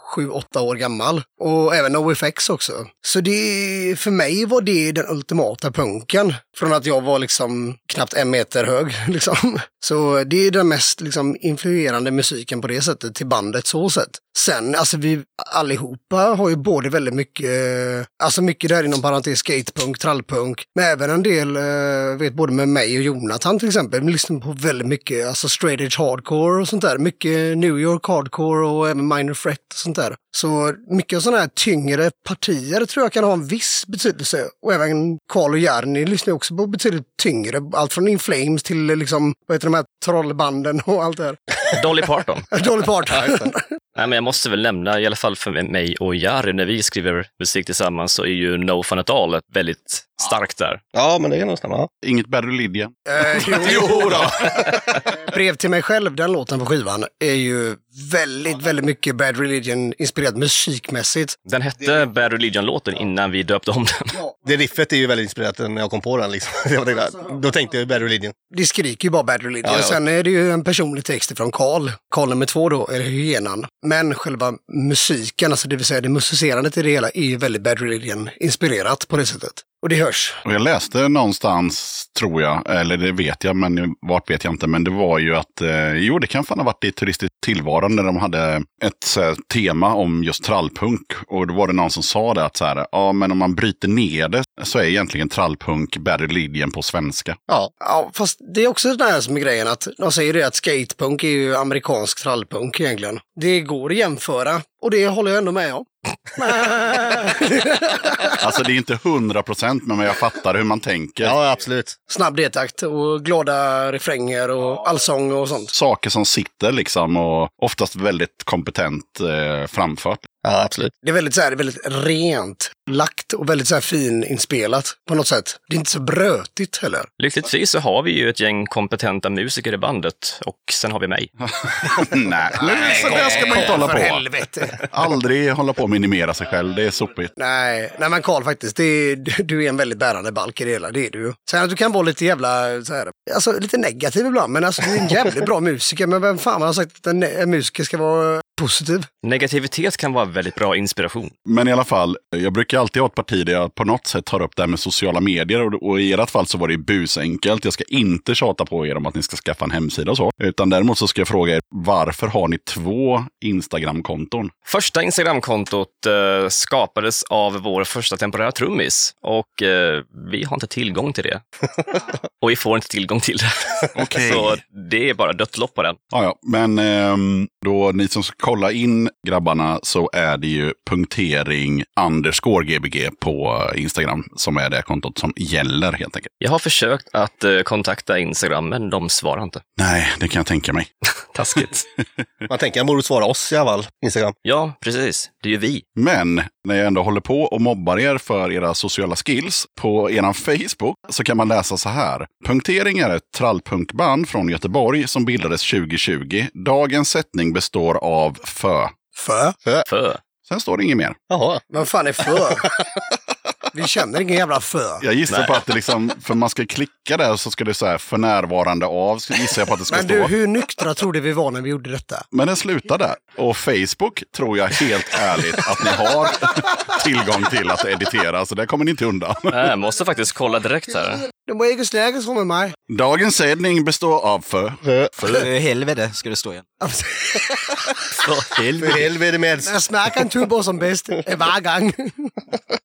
sju, åtta år gammal. Och även OFX också. Så det, för mig var det den ultimata punken. Från att jag var liksom knappt en meter hög. Liksom. Så det är den mest liksom, influerande musiken på det sättet till bandet så sett. Sen, alltså vi allihopa har ju både väldigt mycket, alltså mycket där inom parentes skatepunk, trallpunk, men även en del, eh, vet både med mig och Jonathan till exempel, vi lyssnar på väldigt mycket, alltså straight edge hardcore och sånt där. Mycket New York hardcore och även minor threat och sånt där. Så mycket sådana här tyngre partier tror jag kan ha en viss betydelse. Och även Karl och Jerny lyssnar också på betydligt tyngre, allt från In Flames till eh, liksom, vad heter de här trollbanden och allt det här. Dolly Parton. Dolly Parton. Nej, men jag måste väl nämna, i alla fall för mig och Jari, när vi skriver musik tillsammans så är ju No Fun At All väldigt starkt där. Ja, men det kan nog stämma. Inget Bad Religion. Eh, jo, jo då. Brev till mig själv, den låten på skivan, är ju väldigt, väldigt mycket Bad Religion-inspirerat musikmässigt. Den hette Bad Religion-låten innan vi döpte om den. Det riffet är ju väldigt inspirerat när jag kom på den. Liksom. Då tänkte jag Bad Religion. Det skriker ju bara Bad Religion. Ja, ja. Sen är det ju en personlig text från Karl. Karl nummer två då, är hyenan. Men själva musiken, alltså det vill säga det musicerandet i det hela, är ju väldigt Bad Religion-inspirerat på det sättet. Och det hörs. Och jag läste någonstans, tror jag, eller det vet jag, men vart vet jag inte, men det var ju att, eh, jo det kan fan ha varit i turistiskt tillvaro när de hade ett här, tema om just trallpunk. Och då var det någon som sa det att så här, ja men om man bryter ner det så är egentligen trallpunk Bad Religion på svenska. Ja, Ja, fast det är också det här som är grejen att de säger det att skatepunk är ju amerikansk trallpunk egentligen. Det går att jämföra och det håller jag ändå med om. Alltså det är inte hundra procent, men jag fattar hur man tänker. ja absolut. Snabb D-takt och glada refränger och allsång och sånt. Saker som sitter liksom och oftast väldigt kompetent eh, framfört. Ja, absolut. Det är väldigt, så här, det är väldigt rent lagt och väldigt så här, fin inspelat på något sätt. Det är inte så brötigt heller. Lyckligtvis så har vi ju ett gäng kompetenta musiker i bandet och sen har vi mig. Nej, men så där ska man inte hålla på. helvete. Aldrig hålla på att minimera sig själv, det är sopigt. Nej, nej men Karl faktiskt, det är, du är en väldigt bärande balk i det hela, det är du. Sen att du kan vara lite jävla, så här, alltså lite negativ ibland, men alltså du är en jävligt bra musiker. Men vem fan har sagt att en, en musiker ska vara positiv? Negativitet kan vara väldigt bra inspiration. Men i alla fall, jag brukar alltid ha ett parti där jag på något sätt tar upp det här med sociala medier. Och, och i ert fall så var det busenkelt. Jag ska inte tjata på er om att ni ska skaffa en hemsida och så. Utan däremot så ska jag fråga er, varför har ni två Instagram-konton? Första Instagramkontot eh, skapades av vår första temporära trummis och eh, vi har inte tillgång till det. och vi får inte tillgång till det. Okej. Så det är bara dött lopp på den. Ja, ja, men ehm, då ni som ska kolla in grabbarna så är det ju punktering underscore gbg på Instagram som är det kontot som gäller helt enkelt. Jag har försökt att eh, kontakta Instagram, men de svarar inte. Nej, det kan jag tänka mig. Taskigt. Man tänker att han borde svara oss i alla fall, Instagram. ja, precis. Det är ju vi. Men när jag ändå håller på och mobbar er för era sociala skills på er Facebook så kan man läsa så här. Punktering är ett trallpunkband från Göteborg som bildades 2020. Dagens sättning består av fö. För? För. Sen står det inget mer. Jaha. Vad fan är för? Vi känner ingen jävla för. Jag gissar Nej. på att det liksom, för man ska klicka där så ska det så här för närvarande av, så gissar jag på att det ska Men stå. du, hur nyktra trodde vi var när vi gjorde detta? Men den slutar där. Och Facebook tror jag helt ärligt att ni har tillgång till att editera, så där kommer ni inte undan. Nej, jag måste faktiskt kolla direkt här. De var eget som med mig. Dagens sändning består av för. För helvete ska det stå igen. För helvete. För helvete med. När smaken tuber som bäst varje gång.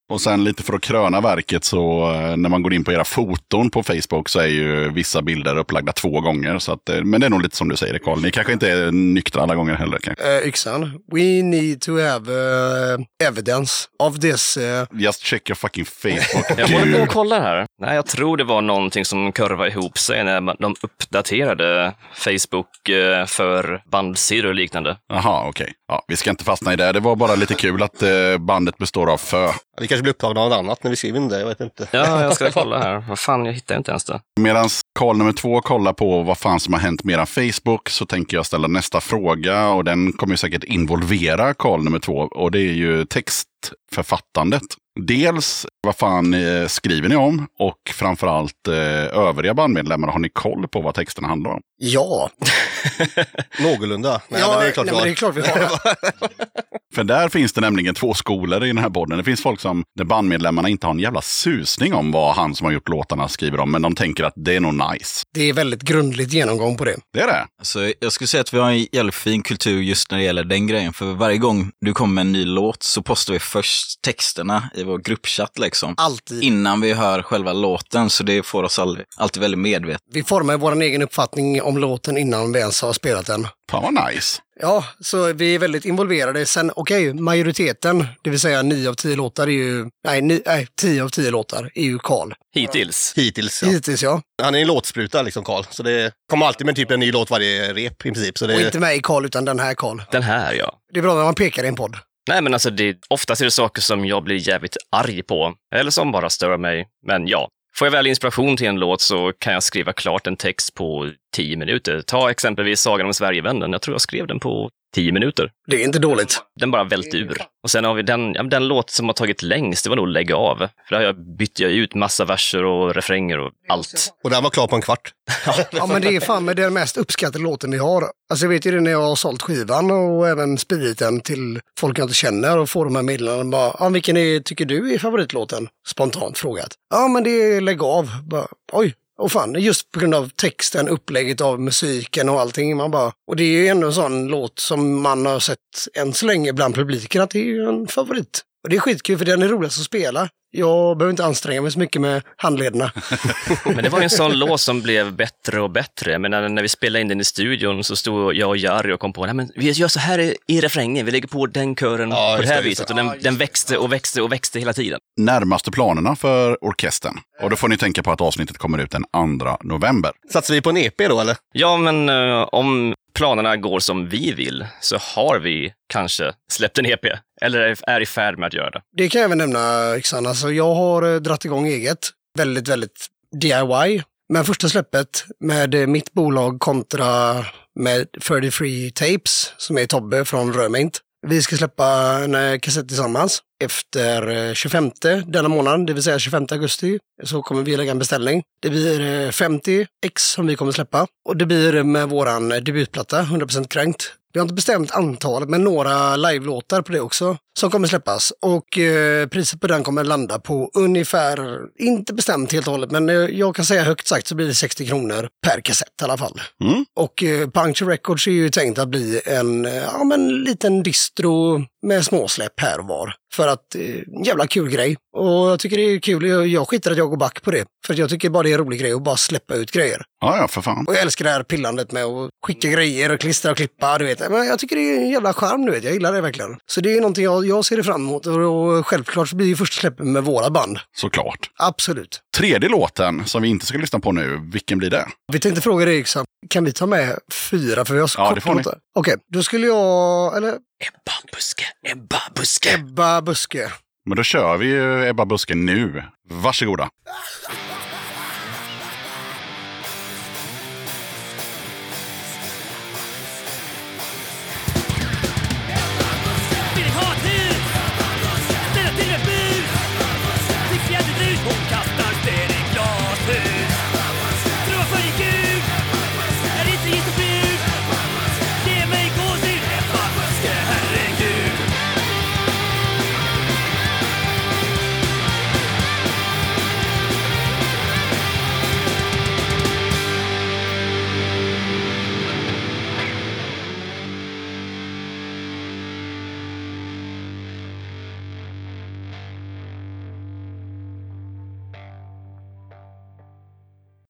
Och sen lite för att kröna verket så eh, när man går in på era foton på Facebook så är ju vissa bilder upplagda två gånger. Så att, eh, men det är nog lite som du säger Karl, ni kanske inte är nyktra alla gånger heller. Kanske. Uh, yxan, we need to have uh, evidence of this. Uh, Just check your fucking Facebook. Jag håller på och kollar här. Nej, jag tror det var någonting som kurvade ihop sig när man- de uppdaterade Facebook eh, för bandsidor och liknande. Jaha, okej. Ja, vi ska inte fastna i det. Det var bara lite kul att eh, bandet består av fö. Vi kanske blir upptagna av något annat när vi skriver in det, jag vet inte. Ja, jag ska kolla här. Vad fan, jag hittar inte ens det. Medan Karl nummer två kollar på vad fan som har hänt med era Facebook så tänker jag ställa nästa fråga och den kommer ju säkert involvera Karl nummer två och det är ju textförfattandet. Dels vad fan eh, skriver ni om och framförallt eh, övriga bandmedlemmar, har ni koll på vad texterna handlar om? ja, Någorlunda. Nej, ja, men det är klart nej, vi men har. det är klart vi har. För där finns det nämligen två skolor i den här podden. Det finns folk som, där bandmedlemmarna inte har en jävla susning om vad han som har gjort låtarna skriver om, men de tänker att det är nog nice. Det är väldigt grundligt genomgång på det. Det är det. Alltså, jag skulle säga att vi har en jävligt fin kultur just när det gäller den grejen. För varje gång du kommer med en ny låt så postar vi först texterna i vår gruppchatt liksom. Alltid. Innan vi hör själva låten, så det får oss aldrig, alltid väldigt medvetna. Vi formar vår egen uppfattning om låten innan vi ens har spelat den. Fan vad nice. Ja, så vi är väldigt involverade. Sen, okej, majoriteten, det vill säga nio av tio låtar är ju, nej, ni, nej tio av tio låtar är ju Karl. Hittills. Hittills, ja. Hittills ja. Han är en låtspruta liksom, Karl. Så det kommer alltid med typ en ny låt varje rep i princip. Så Och det, inte mig Karl, utan den här Karl. Den här ja. Det är bra när man pekar i en podd. Nej, men alltså det, oftast är det saker som jag blir jävligt arg på, eller som bara stör mig. Men ja, får jag väl inspiration till en låt så kan jag skriva klart en text på tio minuter. Ta exempelvis Sagan om Sverigevännen. Jag tror jag skrev den på tio minuter. Det är inte dåligt. Den bara vält ur. Och sen har vi den, ja, den låt som har tagit längst, det var nog Lägg av. För där har jag bytt jag ut massa verser och refränger och allt. och den var klar på en kvart. Ja, men det är fan med den mest uppskattade låten vi har. Alltså jag vet ju det när jag har sålt skivan och även spridit den till folk jag inte känner och får de här meddelandena. Bara, ja, vilken är, tycker du är favoritlåten? Spontant frågat. Ja, men det är Lägg av. Bara, Oj, och fan, just på grund av texten, upplägget av musiken och allting. Man bara, och det är ju ändå en sån låt som man har sett än så länge bland publiken att det är ju en favorit. Och det är skitkul för den är roligast att spela. Jag behöver inte anstränga mig så mycket med handlederna. Men det var ju en sån låt som blev bättre och bättre. Men när, när vi spelade in den i studion så stod jag och Jari och kom på, nej men vi gör så här i, i refrängen, vi lägger på den kören Ja, på det här det, viset. det. Och den, den växte och växte och växte hela tiden. Närmaste planerna för orkestern. Och då får ni tänka på att avsnittet kommer ut den 2 november. Satsar vi på en EP då eller? Ja, men eh, om planerna går som vi vill så har vi kanske släppt en EP. Eller är, i färd med att göra det. Det kan jag även nämna, Yxan. Alltså, jag har eh, dratt igång eget. Väldigt, väldigt DIY. Men första släppet med eh, mitt bolag kontra med 33 Tapes, som är Tobbe från Römint. Vi ska släppa en eh, kassett tillsammans. Efter 25 denna månad, det vill säga 25 augusti, så kommer vi lägga en beställning. Det blir 50 ex som vi kommer släppa. Och det blir med våran debutplatta, 100% kränkt. Vi har inte bestämt antalet, men några live-låtar på det också som kommer släppas. Och eh, priset på den kommer landa på ungefär, inte bestämt helt och hållet, men eh, jag kan säga högt sagt så blir det 60 kronor per kassett i alla fall. Mm. Och eh, Puncture Records är ju tänkt att bli en, eh, ja, men liten distro med småsläpp här och var. För att, eh, jävla kul grej. Och jag tycker det är kul, jag, jag skiter att jag går back på det. För att jag tycker bara det är en rolig grej att bara släppa ut grejer. Ja, ja, för fan. Och jag älskar det här pillandet med att skicka grejer och klistra och klippa, du vet. Men jag tycker det är en jävla charm, du vet. Jag gillar det verkligen. Så det är någonting jag, jag ser fram emot. Och, och självklart så blir ju första släppet med våra band. Såklart. Absolut. Tredje låten som vi inte ska lyssna på nu, vilken blir det? Vi tänkte fråga dig, Yxan, kan vi ta med fyra? För vi har så Ja, kort det får ni. låtar. Okej, då skulle jag, eller Ebba Buske, Ebba Buske. Ebba Buske. Men då kör vi ju Ebba Buske nu. Varsågoda.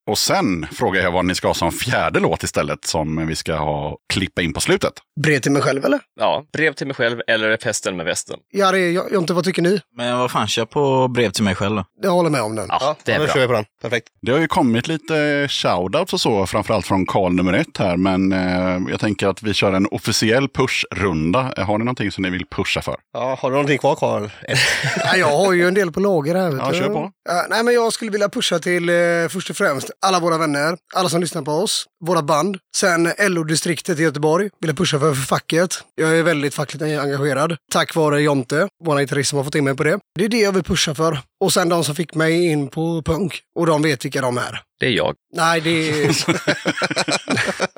Och sen frågar jag vad ni ska ha som fjärde låt istället som vi ska ha klippa in på slutet. Brev till mig själv, eller? Ja, brev till mig själv eller Pesten med västen. Jari, jag, Jonte, vad tycker ni? Men vad fan, kör på brev till mig själv då. Jag håller med om den. Ja, det är då bra. kör vi på den. Perfekt. Det har ju kommit lite shoutouts och så, framförallt från Karl nummer ett här. Men eh, jag tänker att vi kör en officiell pushrunda. Eh, Har ni någonting som ni vill pusha för? Ja, har du någonting kvar Karl? Ja, jag har ju en del på lager här. Vet Ja, du. kör på. Ja, nej, men jag skulle vilja pusha till eh, först och främst alla våra vänner, alla som lyssnar på oss, våra band. Sen LO-distriktet i Göteborg vill jag pusha för, för facket. Jag är väldigt fackligt engagerad. Tack vare Jonte, vår gitarrist som har fått in mig på det. Det är det jag vill pusha för. Och sen de som fick mig in på punk. Och de vet vilka de är. Det är jag. Nej, det är...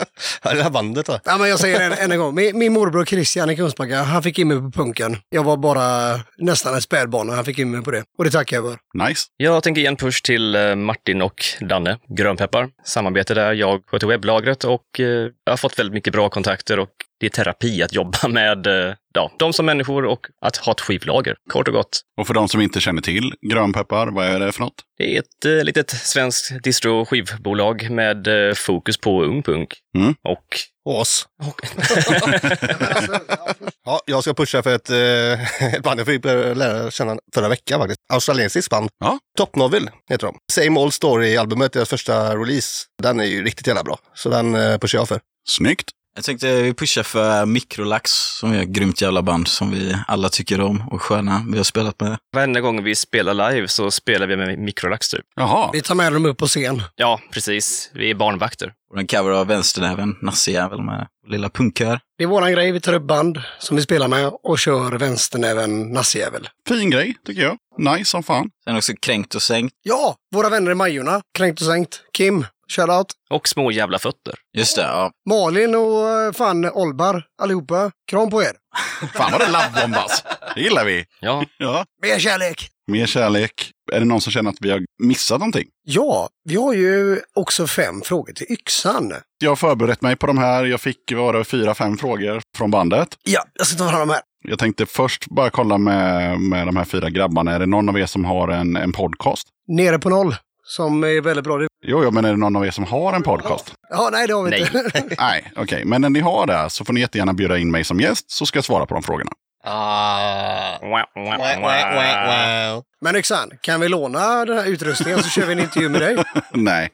Det här bandet då. Ja, men jag säger det än, än en gång. Min, min morbror Christian i Kungsbacka, han fick in mig på punken. Jag var bara nästan en spädbarn och han fick in mig på det. Och det tackar jag för. Nice. Jag tänker ge en push till eh, Martin och Danne, Grönpeppar. Samarbete där. Jag sköter webblagret och eh, jag har fått väldigt mycket bra kontakter och det är terapi att jobba med eh, ja, de som människor och att ha ett skivlager, kort och gott. Och för de som inte känner till Grönpeppar, vad är det för något? Det är ett eh, litet svenskt distro-skivbolag med eh, fokus på ungpunk. Mm. Och, Oss. och Ja, jag ska pusha för ett, eh, ett band jag fick lära känna förra veckan faktiskt. Australiensiskt band. Ja. Top Novel heter de. Same Old Story-albumet, deras första release. Den är ju riktigt jävla bra. Så den eh, pushar jag för. Snyggt. Jag tänkte vi pushar för Mikrolax som är ett grymt jävla band som vi alla tycker om och sköna. Vi har spelat med. varenda gång vi spelar live så spelar vi med Mikrolax typ. Jaha. Vi tar med dem upp på scen. Ja, precis. Vi är barnvakter. Och en cover av Vänsternäven, Nassejävel med Lilla Punkkör. Det är våran grej. Vi tar upp band som vi spelar med och kör vänsternäven nassjävel. Fin grej, tycker jag. Nice som fan. Sen också Kränkt och Sänkt. Ja, våra vänner i Majorna. Kränkt och sänkt. Kim, shoutout. Och små jävla fötter. Just det, ja. Malin och eh, fan Olbar, allihopa. Kram på er. Fan vad det labbbombas. Det gillar vi. Ja, Ja. Mer kärlek! Mer kärlek. Är det någon som känner att vi har missat någonting? Ja, vi har ju också fem frågor till yxan. Jag har förberett mig på de här. Jag fick vara fyra, fem frågor från bandet. Ja, jag ska ta fram de här. Jag tänkte först bara kolla med, med de här fyra grabbarna. Är det någon av er som har en, en podcast? Nere på noll, som är väldigt bra. Jo, jo, men är det någon av er som har en podcast? Ja, nej det har vi Nej. inte. Nej, okej. Men när ni har det så får ni jättegärna bjuda in mig som gäst så ska jag svara på de frågorna. Ah. Wow, wow, Wow, wow, wow, wow. Men yxan, kan vi låna den här utrustningen så kör vi en intervju med dig? Nej.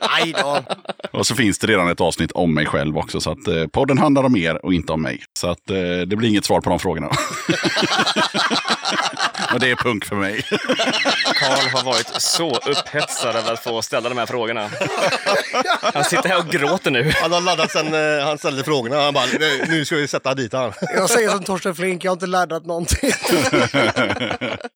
Nej då. Och så finns det redan ett avsnitt om mig själv också. Så att eh, podden handlar om er och inte om mig. Så att eh, det blir inget svar på de frågorna. och det är punk för mig. Karl har varit så upphetsad över att få ställa de här frågorna. Han sitter här och gråter nu. Han har laddat sen eh, han ställde frågorna. Han bara, "Nu- nu ska vi sätta dit han. Jag säger som Torsten Flink, jag har inte laddat någonting.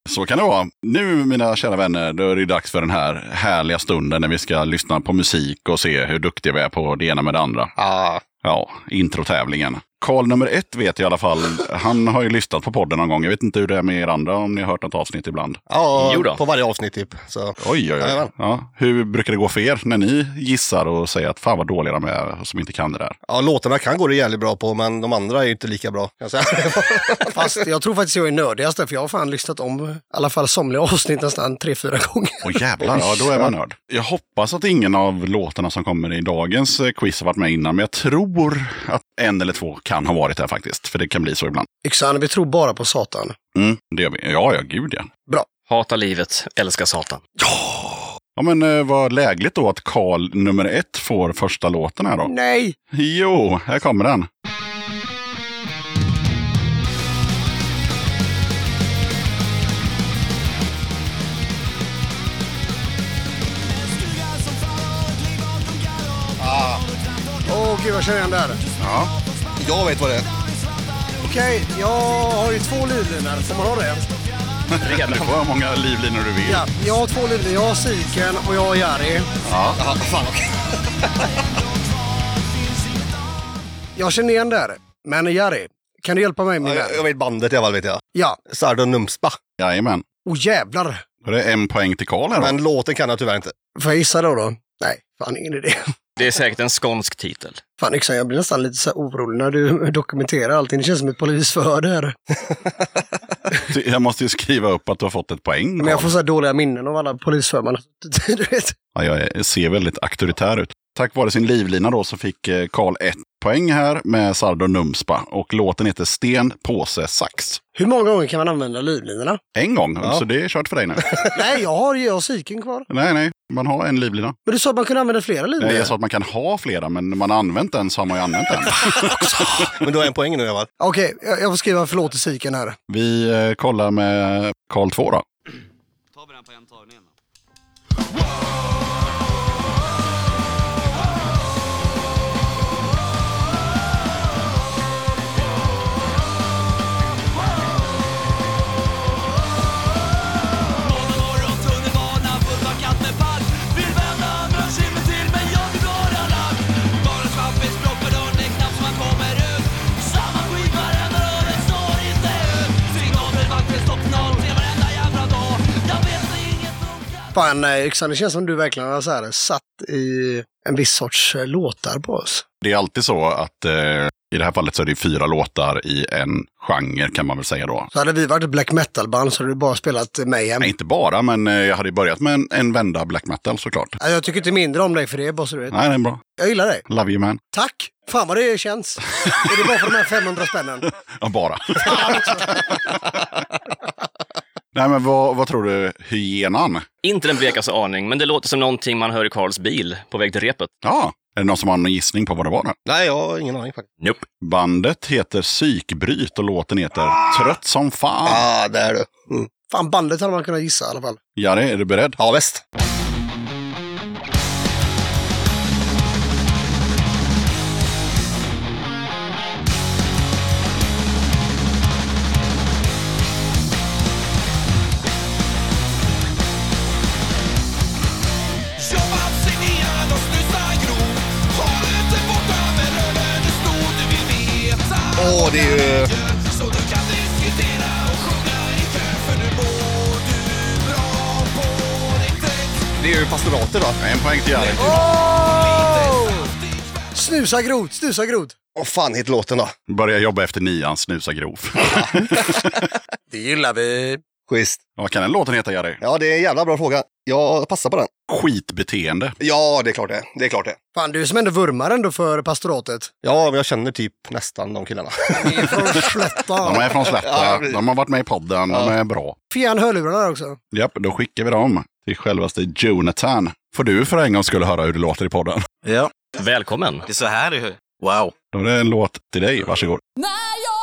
Så kan det vara. Nu, mina kära vänner, då är det dags för den här härliga stunden när vi ska lyssna på musik och se hur duktiga vi är på det ena med det andra. Ah. Ja, introtävlingen. Karl nummer ett vet jag i alla fall. Han har ju lyssnat på podden någon gång. Jag vet inte hur det är med er andra, om ni har hört något avsnitt ibland. Ja, på varje avsnitt typ. Så. Oj, oj, oj. Ja. Hur brukar det gå för er när ni gissar och säger att fan vad dåliga de är som inte kan det där? Ja, låtarna kan gå det jävligt bra på, men de andra är ju inte lika bra. Kan jag säga. Fast jag tror faktiskt jag är nördigast där, för jag har fan lyssnat om i alla fall somliga avsnitt nästan tre, fyra gånger. Åh jävlar, ja då är man nörd. Jag hoppas att ingen av låtarna som kommer i dagens eh, quiz har varit med innan, men jag tror att en eller två kan ha varit där faktiskt. För det kan bli så ibland. Yxan, vi tror bara på Satan. Mm, det gör vi. Ja, ja, gud ja. Hata livet, älska Satan. Ja, men eh, vad lägligt då att Karl nummer ett får första låten här då. Nej! Jo, här kommer den. Åh gud, jag känner igen det här. Ja. Jag vet vad det är. Okej, jag har ju två livlinor. Får man ha det? Du får hur många livlinor du vill. Ja, jag har två livlinor. Jag har Siken och jag har Jari. Ja. Jaha, fan okej. Jag känner igen det här. Men Jari, kan du hjälpa mig med Ja, det? jag, jag vet bandet i alla fall vet jag. Ja. Sardo Numspa. Jajamän. Åh jävlar. Då är det en poäng till Karl här då. Men låten kan jag tyvärr inte. Får jag gissa då? då? Nej, fan ingen idé. Det är säkert en skånsk titel. Fan Yxan, jag blir nästan lite så orolig när du dokumenterar allting. Det känns som ett polisförhör det här. Jag måste ju skriva upp att du har fått ett poäng. Men jag får så här dåliga minnen av alla polisförhör man. Ja, jag ser väldigt auktoritär ut. Tack vare sin livlina då så fick eh, Karl ett poäng här med Sardo Numspa. Och låten heter Sten, påse, sax. Hur många gånger kan man använda livlinorna? En gång, Ja. så det är kört för dig nu. Nej, jag har ju Siken kvar. nej, nej, man har en livlina. Men du sa att man kunde använda flera Nej, livlinor. jag sa att man kan ha flera, men när man har använt den så har man ju använt den. Men du har en poäng nu i alla fall. Okej, jag, jag får skriva förlåt till Siken här. Vi eh, kollar med Karl 2 då. Tar vi den på en tagning då? Fan, eh, Yxan, det känns som du verkligen har så här, satt i en viss sorts eh, låtar på oss. Det är alltid så att eh, i det här fallet så är det fyra låtar i en genre kan man väl säga då. Så hade vi varit ett black metal-band så hade du bara spelat Mayhem. Nej, inte bara, men eh, jag hade ju börjat med en, en vända black metal såklart. Ja, Jag tycker inte mindre om dig för det, bara så du vet. Nej, det är bra. Jag gillar dig. Love you man. Tack! Fan vad det känns. är det bara för de här 500 spännen? Ja, bara. Nej, men vad, vad tror du, hyenan? Inte den blekaste aning, men det låter som någonting man hör i Karls bil på väg till repet. Ja, är det någon som har någon gissning på vad det var? Då? Nej, jag har ingen aning faktiskt. Nope. Bandet heter Psykbryt och låten heter Trött som fan. Ah, där är du. Mm. Fan, bandet hade man kunnat gissa i alla fall. Jari, är du beredd? Ja, väst. Bra på ditt sätt Det är ju pastoratet va? En poäng till Jari. Snusa grot, snusa grot. Vad fan heter låten då? Börja jobba efter nian, snusa grov. Det gillar vi. Schysst. vad kan den låten heta, Jari? Ja, det är en jävla bra fråga. Jag passar på den. Skitbeteende. Ja, det är klart det. Det är klart det. Fan, du som ändå vurmar ändå för pastoratet. Ja, men jag känner typ nästan de killarna. Ni är från De Slätta. är från Slätta. Ja. De har varit med i podden. De är bra. Fian hörlurarna också. Japp, då skickar vi dem till självaste Jonathan. Får du för en gång skulle höra hur det låter i podden. Ja, Välkommen! det är så här det är. Wow. Då är det en låt till dig. Varsågod. När jag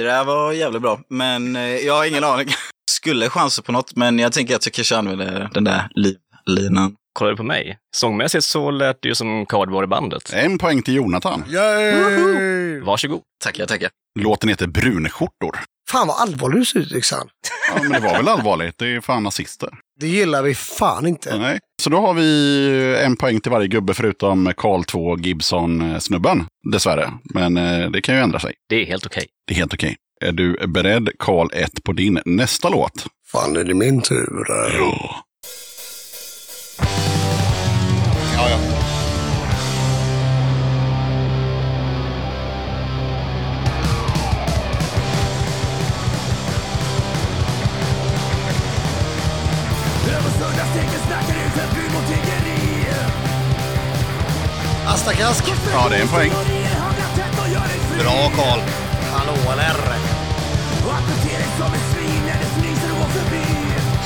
Det där var jävligt bra, men eh, jag har ingen aning. Skulle chansa på något, men jag tänker att jag kanske använder den där livlinan. Kollar du på mig? Sångmässigt så lät det ju som Cardboard i bandet. En poäng till Jonathan. Yay! Varsågod. Tackar, tackar. Låten heter Brunskjortor. Fan vad allvarlig du ser ut Yxan. Ja, men det var väl allvarligt. Det är fan nazister. Det gillar vi fan inte. Nej. Så då har vi en poäng till varje gubbe förutom Carl 2 Gibson-snubben. Dessvärre. Men eh, det kan ju ändra sig. Det är helt okej. Det är helt okej. Är du beredd, Carl 1, på din nästa låt? Fan, är det min tur? Ja. Ja, ja. Astakask. Ja, det är en poäng. Bra Karl. Hallå eller?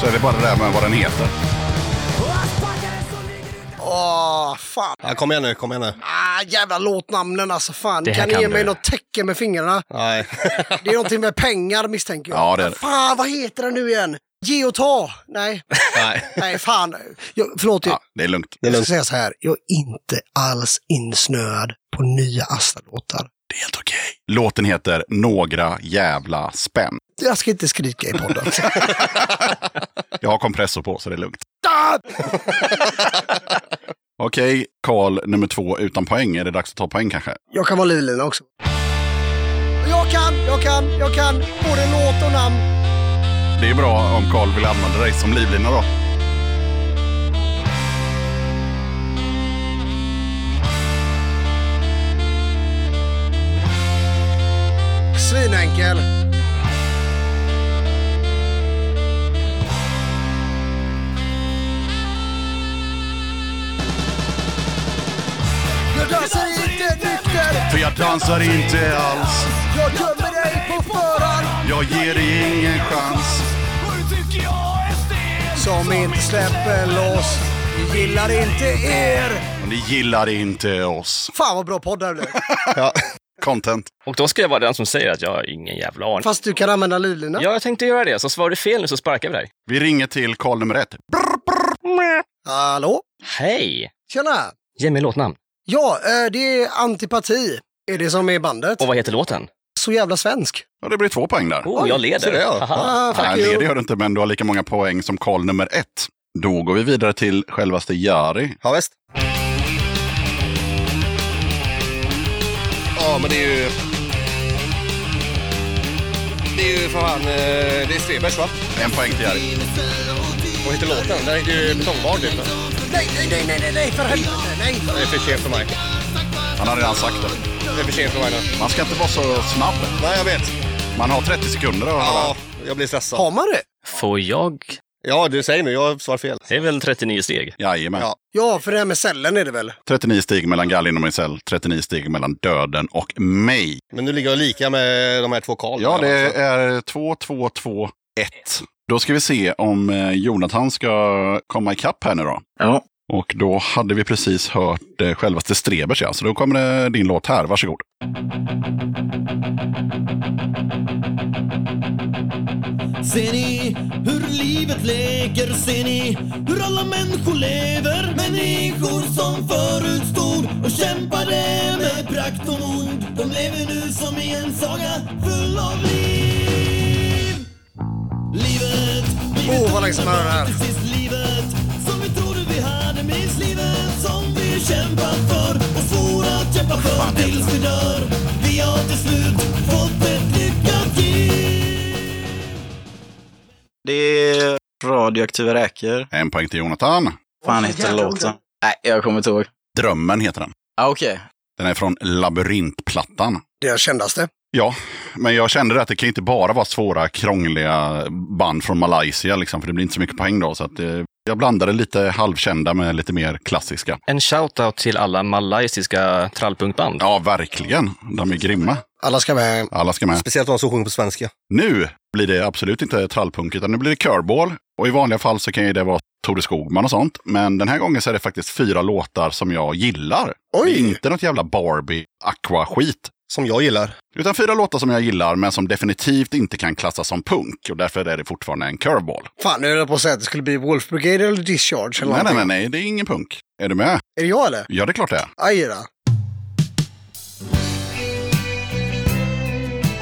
Så är det bara det där med vad den heter. Åh, fan. Ja, kom igen nu, kom igen nu. Ah, jävla låtnamnen alltså. Fan, Det kan ni ge mig du. något tecken med fingrarna? Nej. Det är någonting med pengar misstänker jag. Ja, det är det. Fan, vad heter den nu igen? Ge och ta? Nej, Nej. nej fan. Jag, förlåt, Ja, jag, det är lugnt. Det är jag ska lugnt. säga så här. Jag är inte alls insnöad på nya Asta-låtar. Det är helt okej. Låten heter Några jävla spänn. Jag ska inte skrika i podden. Jag har kompressor på så det är lugnt. Ah! Okej, Karl nummer två utan poäng. Är det dags att ta poäng kanske? jag kan vara livlina också. Jag kan, jag kan, jag kan. Både låt och namn. Det är bra om Karl vill använda dig som livlina då. Svinenkel. Jag dansar inte nykter. För jag dansar inte alls. Jag gömmer dig på förhand. Jag ger dig ingen chans. Som inte släpper loss. Vi gillar inte er. Och ni gillar inte oss. Fan vad bra podd det här blev. Ja. Content. Och då ska jag vara den som säger att jag har ingen jävla aning. Fast du kan använda livlina. Ja, jag tänkte göra det. Så svarar du fel nu så sparkar vi dig. Vi ringer till Karl nummer ett. Brr, brr. Hallå? Hej! Tjena! Ge mig låtnamn. Ja, eh, det är Antipati. Är det som är bandet? Och vad heter låten? Så jävla svensk. Ja, det blir två poäng där. Oh, jag leder. det, ja. Ah, Nej, det gör du inte, men du har lika många poäng som Karl nummer ett. Då går vi vidare till självaste Jari. Ja, visst. Ja, men det är ju... Det är ju fan... eh, Det är Strebers va? En poäng till Jari. Vad heter låten? Den heter ju Betongbarn typ. Nej, nej, nej, nej, nej, nej, för helvete, nej. Det är för sent för mig. Han har redan sagt det. Det är för sent för mig nu. Man ska inte vara så snabb. Nej, jag vet. Man har 30 sekunder att höra. Ja, jag blir stressad. Har man det? Får jag? Ja, du säger nu. Jag svarar fel. Det är väl 39 steg? Jajamän. Ja. Ja, för det här med cellen är det väl? 39 steg mellan Gallin och Marcel, 39 steg mellan döden och mig. Men nu ligger jag lika med de här två Karl. Ja, det är 2, 2, 2, 1. Då ska vi se om eh, Jonathan ska komma ikapp här nu då. Ja. Och då hade vi precis hört eh, självaste Strebers, ja. Så då kommer det din låt här. Varsågod. Ser ni hur livet leker? Ser ni hur alla människor lever? Människor som förut stod och kämpade med prakt och mod. De lever nu som i en saga full av liv. Livet, livet Åh, vad länge sedan man hör det här. till sist livet som vi trodde vi hade. Minns livet som vi kämpat för och svor att kämpa för tills vi dör. Vi har till slut fått ett lyckat liv. Det är radioaktiva räkor. En poäng till Jonathan. fan heter låten? Nej, jag kommer inte ihåg. Drömmen heter den. Ah, Okej. Den är från Labyrintplattan. Det är kändaste. Ja, men jag kände att det kan inte bara vara svåra, krångliga band från Malaysia, liksom, för det blir inte så mycket poäng då. Så att, eh, jag blandade lite halvkända med lite mer klassiska. En shoutout till alla malaysiska trallpunkband. Ja, verkligen. De är grymma. Alla ska med. Alla ska med. Speciellt de som sjunger på svenska. Nu blir det absolut inte trallpunk, utan nu blir det körball. Och i vanliga fall så kan ju det vara Tore Skogman och sånt. Men den här gången så är det faktiskt fyra låtar som jag gillar. Oj! Det är inte något jävla Barbie Aqua-skit. Som jag gillar. Utan fyra låtar som jag gillar, men som definitivt inte kan klassas som punk. Och därför är det fortfarande en curveball. Fan, nu höll jag på att säga att det skulle bli Wolf Brigade eller Discharge eller Nej, nej, nej, nej, det är ingen punk. Är du med? Är det jag eller? Ja, det är klart det är. Aj då.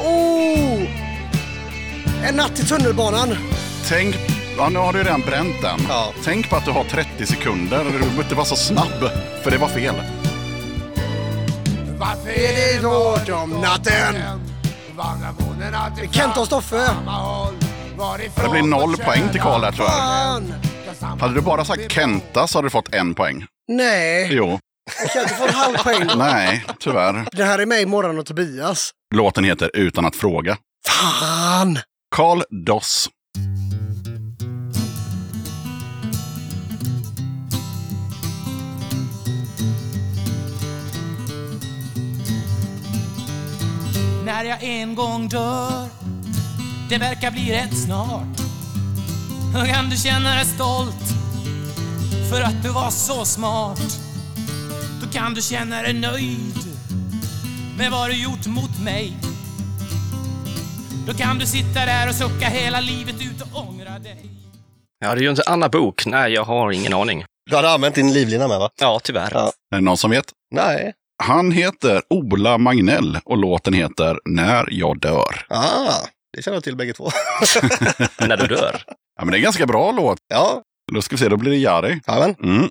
Oh! En natt i tunnelbanan. Tänk, ja, nu har du redan bränt den. Ja. Tänk på att du har 30 sekunder. Du behöver inte vara så snabb, för det var fel. Varför Är det hårt om natten? Vandrarbonorna till Kent och Stoffe. Det blir noll poäng till Karl här tror jag. Fan! Hade du bara sagt Kenta så hade du fått en poäng. Nej, Jo, jag kan inte få en halv poäng. nej, tyvärr. Det här är mig, Morran och Tobias. Låten heter Utan att fråga. Fan! Carl Doss. När jag en gång dör Det verkar bli rätt snart Då kan du känna dig stolt För att du var så smart Då kan du känna dig nöjd Med vad du gjort mot mig Då kan du sitta där och sucka hela livet ut och ångra dig Ja, det är ju inte Anna Bok. Nej, jag har ingen aning. Du hade använt din livlina med va? Ja, tyvärr. Ja. Är det någon som vet? Nej. Han heter Ola Magnell och låten heter När jag dör. Ah, det känner jag till bägge två. När du dör. Ja, men det är en ganska bra låt. ja, Då ska vi se, då blir det Jari. jajamän. Mm.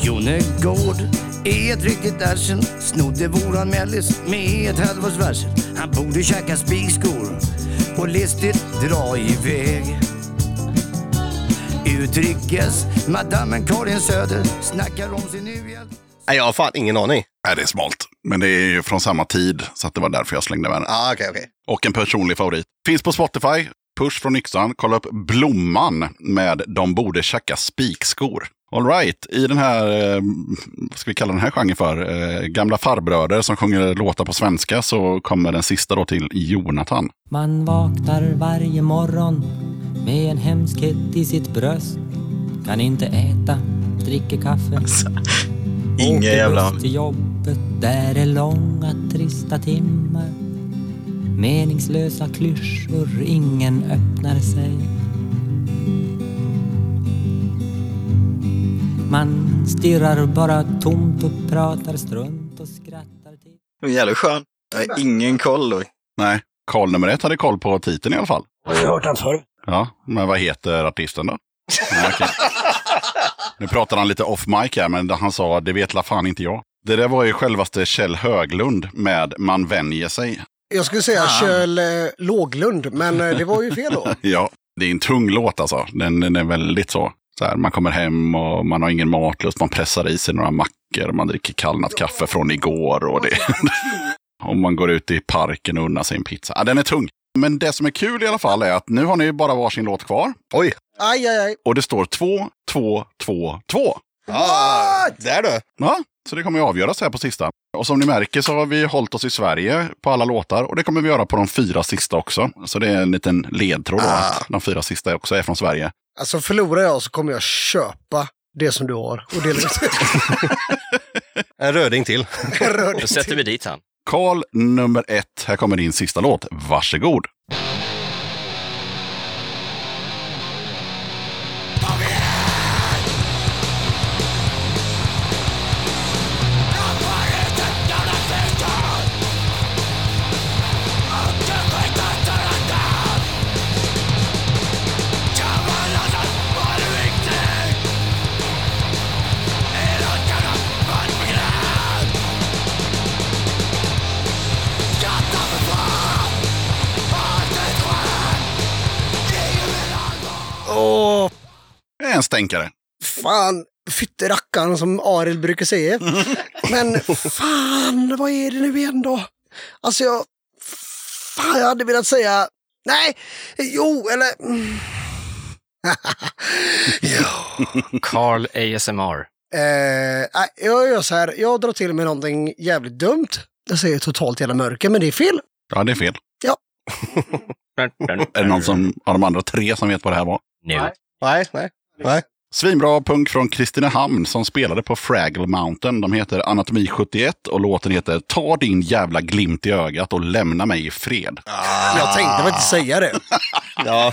Jonegård är ett riktigt arsel Snodde våran mellis med ett halvårs varsel Han borde käka spikskor och listigt dra iväg Utrikes madammen Karin Söder snackar om sin u-hjälp Nej, jag har fan ingen aning. Nej, det är smalt. Men det är ju från samma tid, så att det var därför jag slängde med den. Ah, okej, okej. Och en personlig favorit. Finns på Spotify. Push från yxan. Kolla upp Blomman med De borde tjacka spikskor. All right. I den här, eh, vad ska vi kalla den här genren för? Eh, gamla farbröder som sjunger låtar på svenska så kommer den sista då till Jonathan. Man vaknar varje morgon med en hemskhet i sitt bröst. Kan inte äta, dricker kaffe. Inga åker jävla... till jobb jobbet där är långa trista timmar. Meningslösa klyschor, ingen öppnar sig. Man stirrar bara tomt och pratar strunt och skrattar till. Det är jävligt skön. Jag har ingen koll då. Nej, Karl nummer ett hade koll på titeln i alla fall. Jag har hört den förr. Ja, men vad heter artisten då? Nej, okej. Nu pratar han lite off mic här, men han sa det vet la fan inte jag. Det där var ju självaste Kjell Höglund med Man vänjer sig. Jag skulle säga Kjell eh, Låglund, men eh, det var ju fel då. Ja, det är en tung låt alltså. Den, den är väldigt så. Så här, man kommer hem och man har ingen matlust, man pressar i sig några mackor, man dricker kallnat kaffe från igår och det. och man går ut i parken och unnar sig en pizza. Ja, den är tung. Men det som är kul i alla fall är att nu har ni bara varsin låt kvar. Oj! Aj, aj, aj. Och det står 2, 2, 2, 2. Ah, där du! Ja, så det kommer att avgöras här på sista. Och som ni märker så har vi hållit oss i Sverige på alla låtar och det kommer vi göra på de fyra sista också. Så det är en liten ledtråd då, att de fyra sista också är från Sverige. Alltså förlorar jag så kommer jag köpa det som du har och dela ut. En röding till. Rör Då sätter vi dit han. Karl nummer ett, här kommer din sista låt. Varsågod. Åh, Det är en stänkare. fan. Fytterackarn som Arild brukar säga. Men fan, vad är det nu igen då? Alltså jag... Fan, jag hade velat säga... Nej, jo, eller... mm. Carl ASMR. Eh, nej, jag gör så här, jag drar till med någonting jävligt dumt. Jag säger totalt jävla mörker, men det är fel. Ja, det är fel. Ja. Är det någon som, av de andra tre som vet vad det här var? Nu. Nej, nej, nej. Svinbra punk från Kristinehamn som spelade på Fraggle Mountain. De heter Anatomi 71 och låten heter Ta din jävla glimt i ögat och lämna mig i fred. Jag tänkte väl inte säga det. Ja,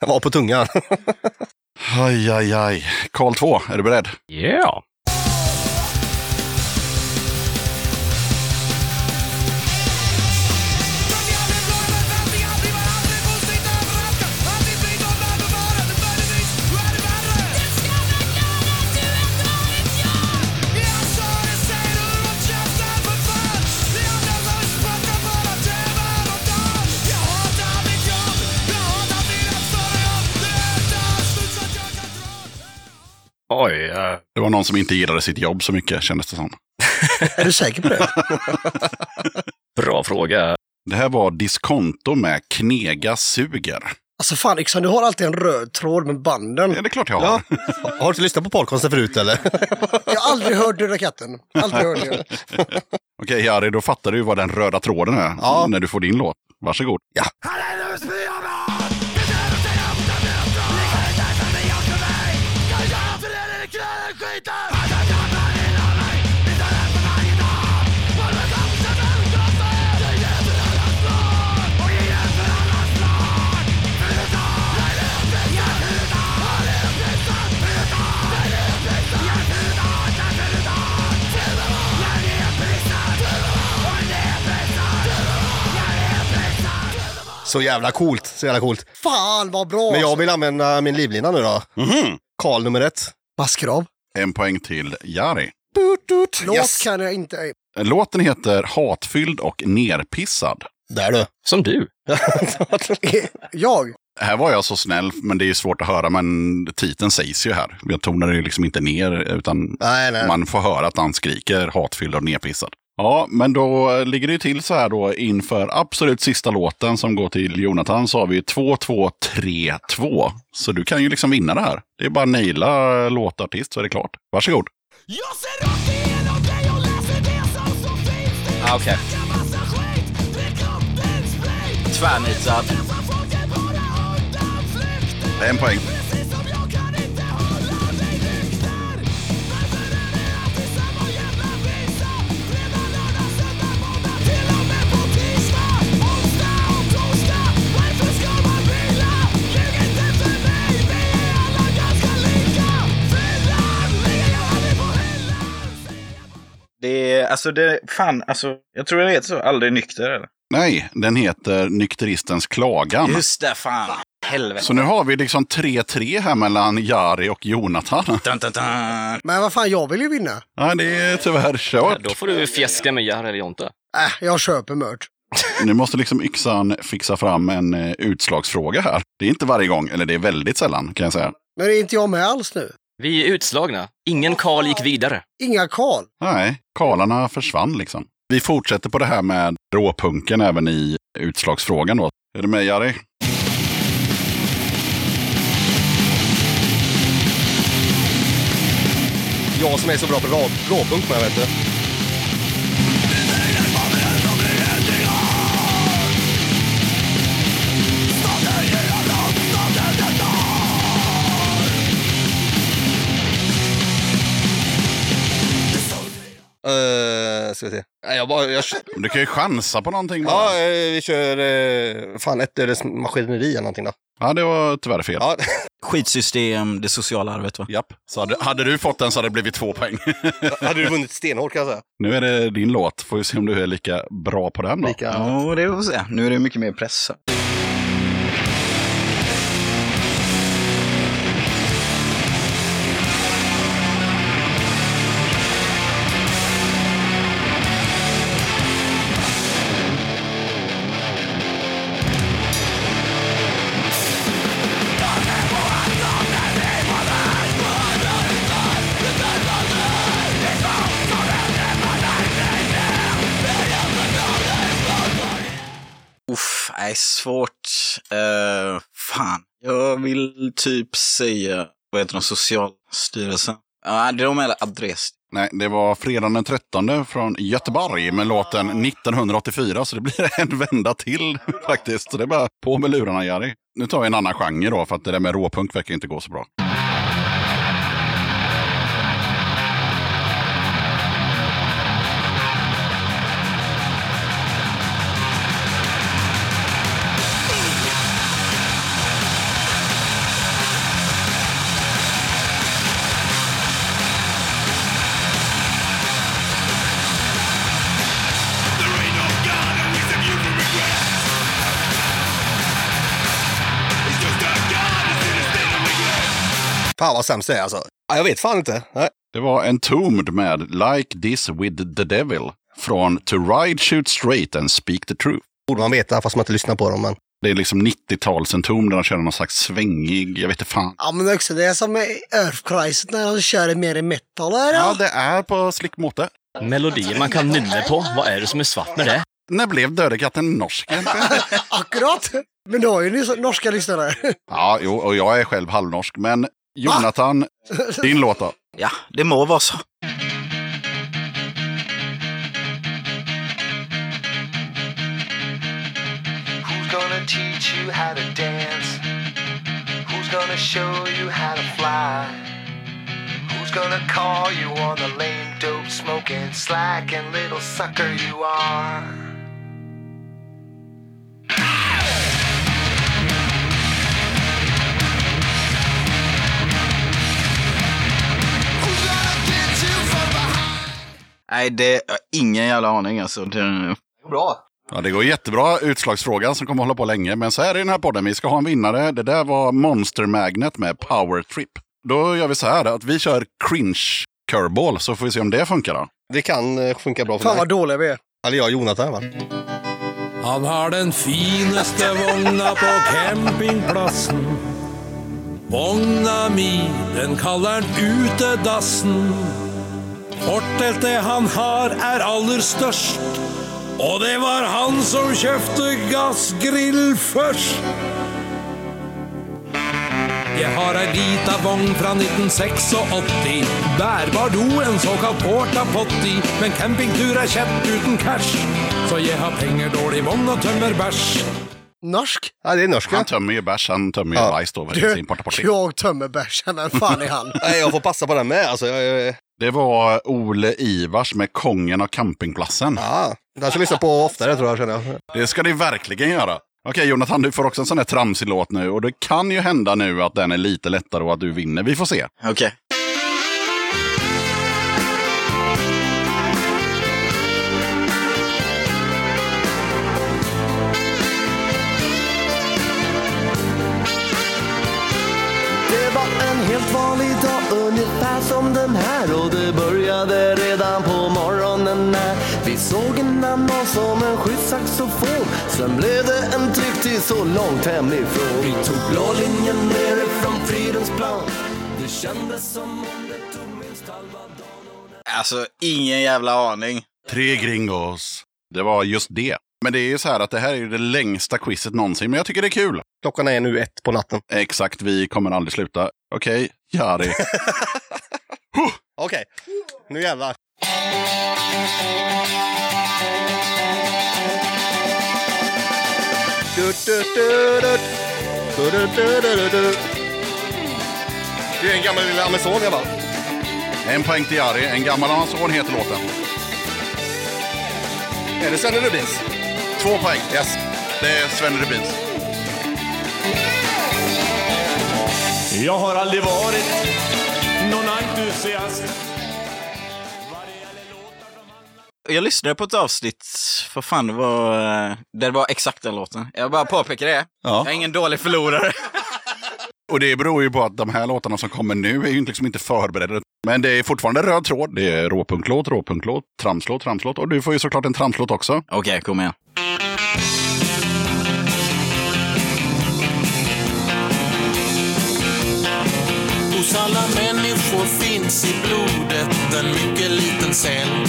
jag var på tungan. Aj, aj, aj. Karl 2, är du beredd? Ja. Oj. eh, Det var någon som inte gillade sitt jobb så mycket kändes det som. Är du säker på det? bra fråga. Det här var Diskonto med Knega suger. Alltså fan Yxan, du har alltid en röd tråd med banden. Ja, det är klart jag har. Ja. Har du inte lyssnat på podcasten förut eller? Jag har aldrig hört Döda katten. Aldrig hört det. Okej, Jari, då fattar du vad den röda tråden är Ja. när du får din låt. Varsågod. Ja. Så jävla coolt, så jävla coolt. Fan vad bra! Men jag vill använda min livlina nu då. Mhm. Karl nummer ett. Massgrav. En poäng till Jari. Låt Yes. kan jag inte. Låten heter Hatfylld och nerpissad. Där du. Som du. Jag? Här var jag så snäll, men det är ju svårt att höra, men titeln sägs ju här. Jag tonar ju liksom inte ner, utan Nej, nej. man får höra att han skriker hatfylld och nerpissad. Ja, men då ligger det till så här då inför absolut sista låten som går till Jonathan så har vi 2-2-3-2. Så du kan ju liksom vinna det här. Det är bara att naila låtartist så är det klart. Varsågod. Jag ser rakt igenom dig och läser det som så finns Ah, Okej. Sprit Tvärnitad. En poäng. Alltså det, fan, alltså, jag tror den heter så, Aldrig nykter eller? Nej, den heter Nykteristens klagan. Just det, fan. Helvete. Så nu har vi liksom 3-3 här mellan Jari och Jonathan. Dun, dun, dun. Men vad fan, jag vill ju vinna. Ja, det är tyvärr kört. Då får du fjäska med Jari eller Jonte. Äh, jag köper mört. Nu måste liksom yxan fixa fram en eh, utslagsfråga här. Det är inte varje gång, eller det är väldigt sällan kan jag säga. Men är inte jag med alls nu? Vi är utslagna. Ingen Karl gick vidare. Inga Karl. Nej, kalarna försvann liksom. Vi fortsätter på det här med råpunken även i utslagsfrågan då. Är du med Jari? Jag som är så bra på rad, råpunkt med, vet du. Uh, ska vi se. Nej, Jag bara, jag, Du kan ju chansa på någonting bara. ja, eh, vi kör uh, fan ett öres maskineri eller någonting då. Ja, det var tyvärr fel. Ja, Skitsystem, det sociala arvet va? Japp. Så hade, hade du fått den så hade det blivit två poäng. hade du vunnit stenhårt kan jag säga. nu är det din låt. Får vi se om du är lika bra på den då. Lika. Ja, det får vi se. Nu är det mycket mer press. Svårt. Uh, fan, jag vill typ säga, vad heter de, Socialstyrelsen? Ja, är de eller adress. Nej, det var fredagen den 13 från Göteborg med låten 1984. Så det blir en vända till faktiskt. Så det är bara på med lurarna Jari. Nu tar vi en annan genre då, för att det där med råpunk verkar inte gå så bra. Vad sämst det är alltså. Ja, jag vet fan inte. Nej. Det var Entombed med Like This With The Devil. Från To Ride, Shoot Straight and Speak The Truth. Borde man veta fast man inte lyssnar på dem. Men... Det är liksom 90-tals Entombed där de kör någon slags svängig, jag vet inte fan. Ja, men också det är som i Earth-Crisis när de kör mer i metal. Här, Ja, det är på slick måte. Melodier man kan nynna på. Vad är det som är svart med det? När blev Döde katten norsk? Akkurat. Men då har ju norska lyssnare. ja, jo, och jag är själv halvnorsk. Men Jonathan, din låt då? Ja, det må vara så. Who's gonna teach you how to dance? Who's gonna show you how to fly? Who's gonna call you on the lame dope smoking slacking little sucker you are? Nej, det är ingen jävla aning alltså. Det... Bra. Ja, det går jättebra utslagsfrågan som kommer hålla på länge. Men så här är den här podden, vi ska ha en vinnare. Det där var Monster Magnet med Power Trip. Då gör vi så här att vi kör cringe curveball så får vi se om det funkar då. Det kan eh, funka bra för Fan mig. vad dåliga vi är. Eller jag och Jonathan va? Han har den finaste vogna på campingplassen. Vogna mi, den kaller han utedassen. Forteltet han har er aller størst. Og det var han som kjøpte gassgrill først. Jeg har ei lita vogn fra 1986. Bærbar do, en såkalt porta potty. Men campingtur er kjett uten cash. Så jeg har penger, dårlig vogn og tømmer bæsj. Norsk? Ja, det är norsk. Han tömmer ju bärs, han tömmer ju Ja. bajs då Du, sin portaporti. jag tömmer bärsen. Vem fan är han? Nej, jag får passa på den med. Alltså, jag, jag, Det var Ole Ivars med Kongen och campingplatsen. ja, den ska jag lyssna på oftare tror jag. Känner jag. Det ska ni verkligen göra. Okej Jonathan, du får också en sån här tramsig låt nu. Och det kan ju hända nu att den är lite lättare och att du vinner. Vi får se. Okej. Som den här och det började redan på morgonen när vi såg en annons om en skyddssaxofon. Sen blev det en till så långt hemifrån. Vi tog blå linjen nerifrån Fridhemsplan. Det kändes som om det tog minst halva dagen. Alltså, ingen jävla aning. Tre gringos. Det var just det. Men det är ju så här att det här är ju det längsta quizet någonsin, men jag tycker det är kul. Klockan är nu ett på natten. Exakt, vi kommer aldrig sluta. Okej, Jari. Okej, nu jävlar. Du, du, du, du. Du, du, du, du, du, du. Det är en gammal lilla Amazon jag bara. En poäng till Jari. En gammal Amazon heter låten. Är det Svenne Rubins? Två poäng. Yes. Det är Sven Rubins. Jag har aldrig varit entusiast Jag lyssnade på ett avsnitt, vad fan det var, eh, där det var exakt den låten. Jag bara påpekar det. Jag är ingen dålig förlorare. Och det beror ju på att de här låtarna som kommer nu är ju liksom inte förberedda. Men det är fortfarande röd tråd. Det är råpunklåt, råpunklåt, tramslåt, tramslåt. Och du får ju såklart en tramslåt också. Okej, kom igen. Hos alla människor finns i blodet en mycket liten cell.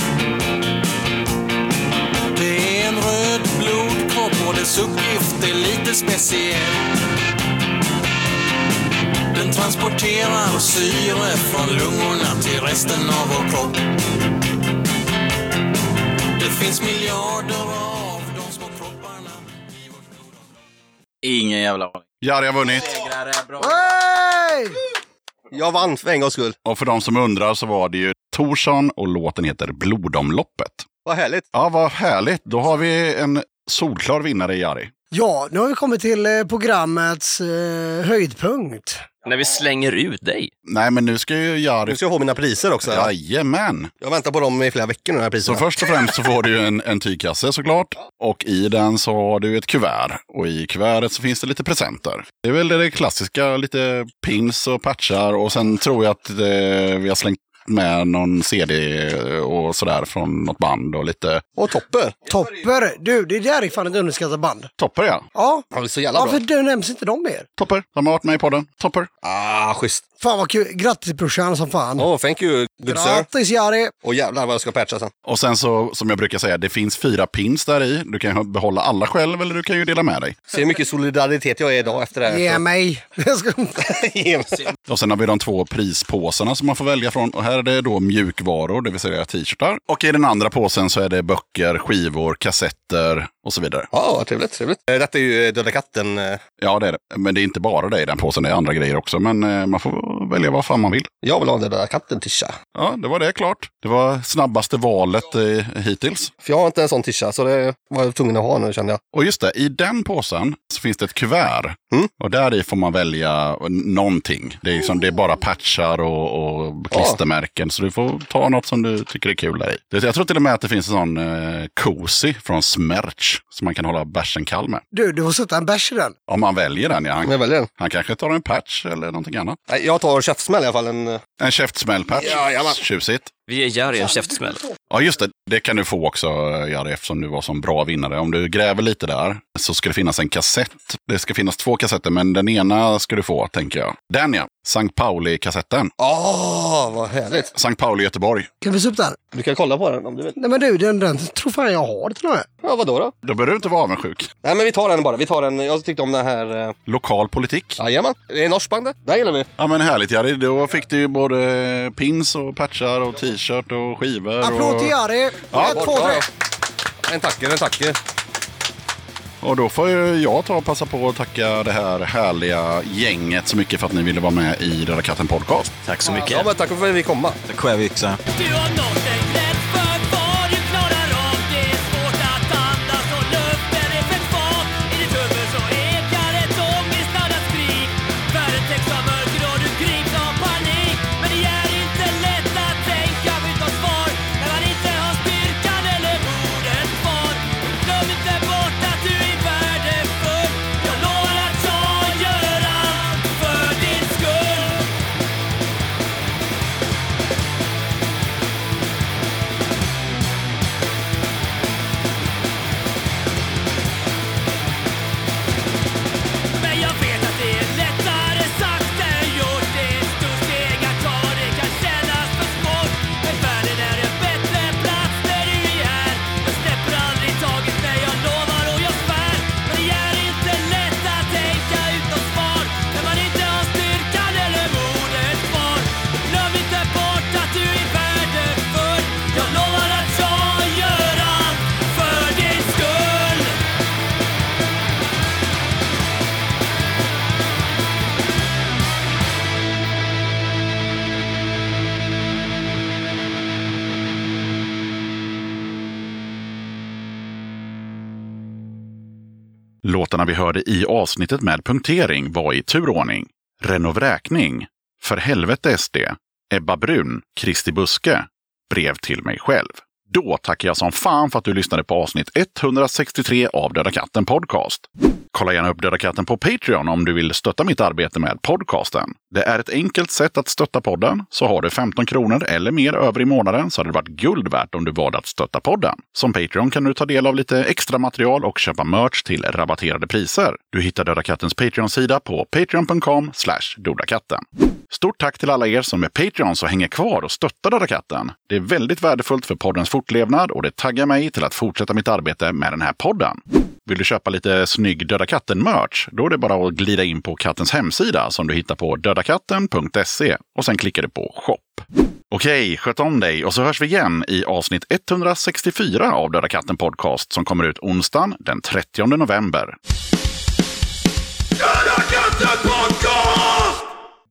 Det är en röd blodkropp och dess uppgift är lite speciell. Den transporterar syre från lungorna till resten av vår kropp. Det finns miljarder av de små kropparna. Ingen jävla aning. Jari har vunnit. Hey! Jag vann för en gångs skull. Och för de som undrar så var det ju Torsson och låten heter Blodomloppet. Vad härligt. Ja, vad härligt. Då har vi en solklar vinnare i Jari. Ja, nu har vi kommit till eh, programmets eh, höjdpunkt. När vi slänger ut dig. Nej, men nu ska ju Jari... Nu ska jag ha mina priser också. Jajamän. Jag väntar på dem i flera veckor nu, de här Så priserna. först och främst så får du ju en, en tygkasse såklart. Och i den så har du ett kuvert. Och i kuvertet så finns det lite presenter. Det är väl det klassiska, lite pins och patchar. Och sen tror jag att eh, vi har slängt med någon CD och sådär från något band och lite... Och Topper. Topper! Du, det där är fan ett underskattat band. Topper ja. Ja. Ja, det är så jävla Varför bra. nämns inte de mer? Topper. De har varit med i podden. Topper. Ah, schysst. Fan vad kul. Grattis brorsan som fan. Oh, thank you, good sir. Grattis Jari! Och jävlar vad jag ska patcha sen. Och sen så, som jag brukar säga, det finns fyra pins där i. Du kan behålla alla själv eller du kan ju dela med dig. Se hur mycket solidaritet jag är idag efter det här. Ge mig! Jag ska... Ge mig. Och sen har vi de två prispåsarna som man får välja från. Och här är det då mjukvaror, det vill säga t-shirtar. Och i den andra påsen så är det böcker, skivor, kassetter och så vidare. Ja, trevligt, trevligt. Eh, Detta är ju eh, Döda katten. eh. Ja, det är det. Men det är inte bara det i den påsen, det är andra grejer också. Men man får välja vad fan man vill. Jag vill ha den Döda katten-tisha. Ja, det var det klart. Det var snabbaste valet eh, hittills. För jag har inte en sån tisha, så det var jag tvungen att ha nu kände jag. Och just det, i den påsen så finns det ett kuvert. Och där i får man välja någonting. Det är, liksom, det är bara patchar och, och klistermärken. Så du får ta något som du tycker är kul där i. Jag tror till och med att det finns en sån eh, cozy från Smerch. Som man kan hålla bärsen kall med. Du, du får sätta en bärs i den. Om man väljer den, ja. Han, Jag väljer den. han kanske tar en patch eller någonting annat. Nej, jag tar käftsmäll i alla fall. En, eh, En käftsmällpatch. Jajamän. Tjusigt. Vi ger Jari en käftsmäll. Ja, just det. Det kan du få också, Jari, eftersom du var så bra vinnare. Om du gräver lite där så ska det finnas en kassett. Det ska finnas två kassetter, men den ena ska du få, tänker jag. Den ja, Sankt Pauli-kassetten. Åh, vad härligt. Sankt Pauli Göteborg. Kan vi se upp den? Du kan kolla på den om du vill. Nej men du, den, den tror fan jag har till och med. Ja, vadå då? Då behöver du inte vara avundsjuk. Nej, men vi tar den bara. Vi tar den. Jag tyckte om den här. eh, Lokal politik. Jajamän. Det är norsk band det. Här gillar vi. Ja men härligt Jari, då fick du ju både pins och patchar och t-shirt och skivor. Applåd till Jari! Ja, Ett, två, tre! En tacker, en tacker. Och då får jag ta och passa på att tacka det här härliga gänget så mycket för att ni ville vara med i Röda katten podcast. Tack så mycket. Ja, men tack för att vi kom. Tack själv yxa. Låtarna vi hörde i avsnittet med punktering var i turordning Renovräkning, För helvete SD, Ebba Brun, Kristi Buske, Brev till mig själv. Då tackar jag som fan för att du lyssnade på avsnitt 163 av Döda katten Podcast. Kolla gärna upp Döda katten på Patreon om du vill stötta mitt arbete med podcasten. Det är ett enkelt sätt att stötta podden. Så har du 15 kronor eller mer över i månaden så hade det varit guld värt om du valde att stötta podden. Som Patreon kan du ta del av lite extra material och köpa merch till rabatterade priser. Du hittar Döda kattens Patreon-sida på patreon.com dodakatten. Stort tack till alla er som är Patreons och hänger kvar och stöttar Döda katten. Det är väldigt värdefullt för poddens fortlevnad och det taggar mig till att fortsätta mitt arbete med den här podden. Vill du köpa lite snygg Döda katten-merch? Då är det bara att glida in på kattens hemsida som du hittar på dödakatten.se och sen klickar du på shop. Okej, sköt om dig och så hörs vi igen i avsnitt 164 av Döda katten podcast som kommer ut onsdagen den 30 november.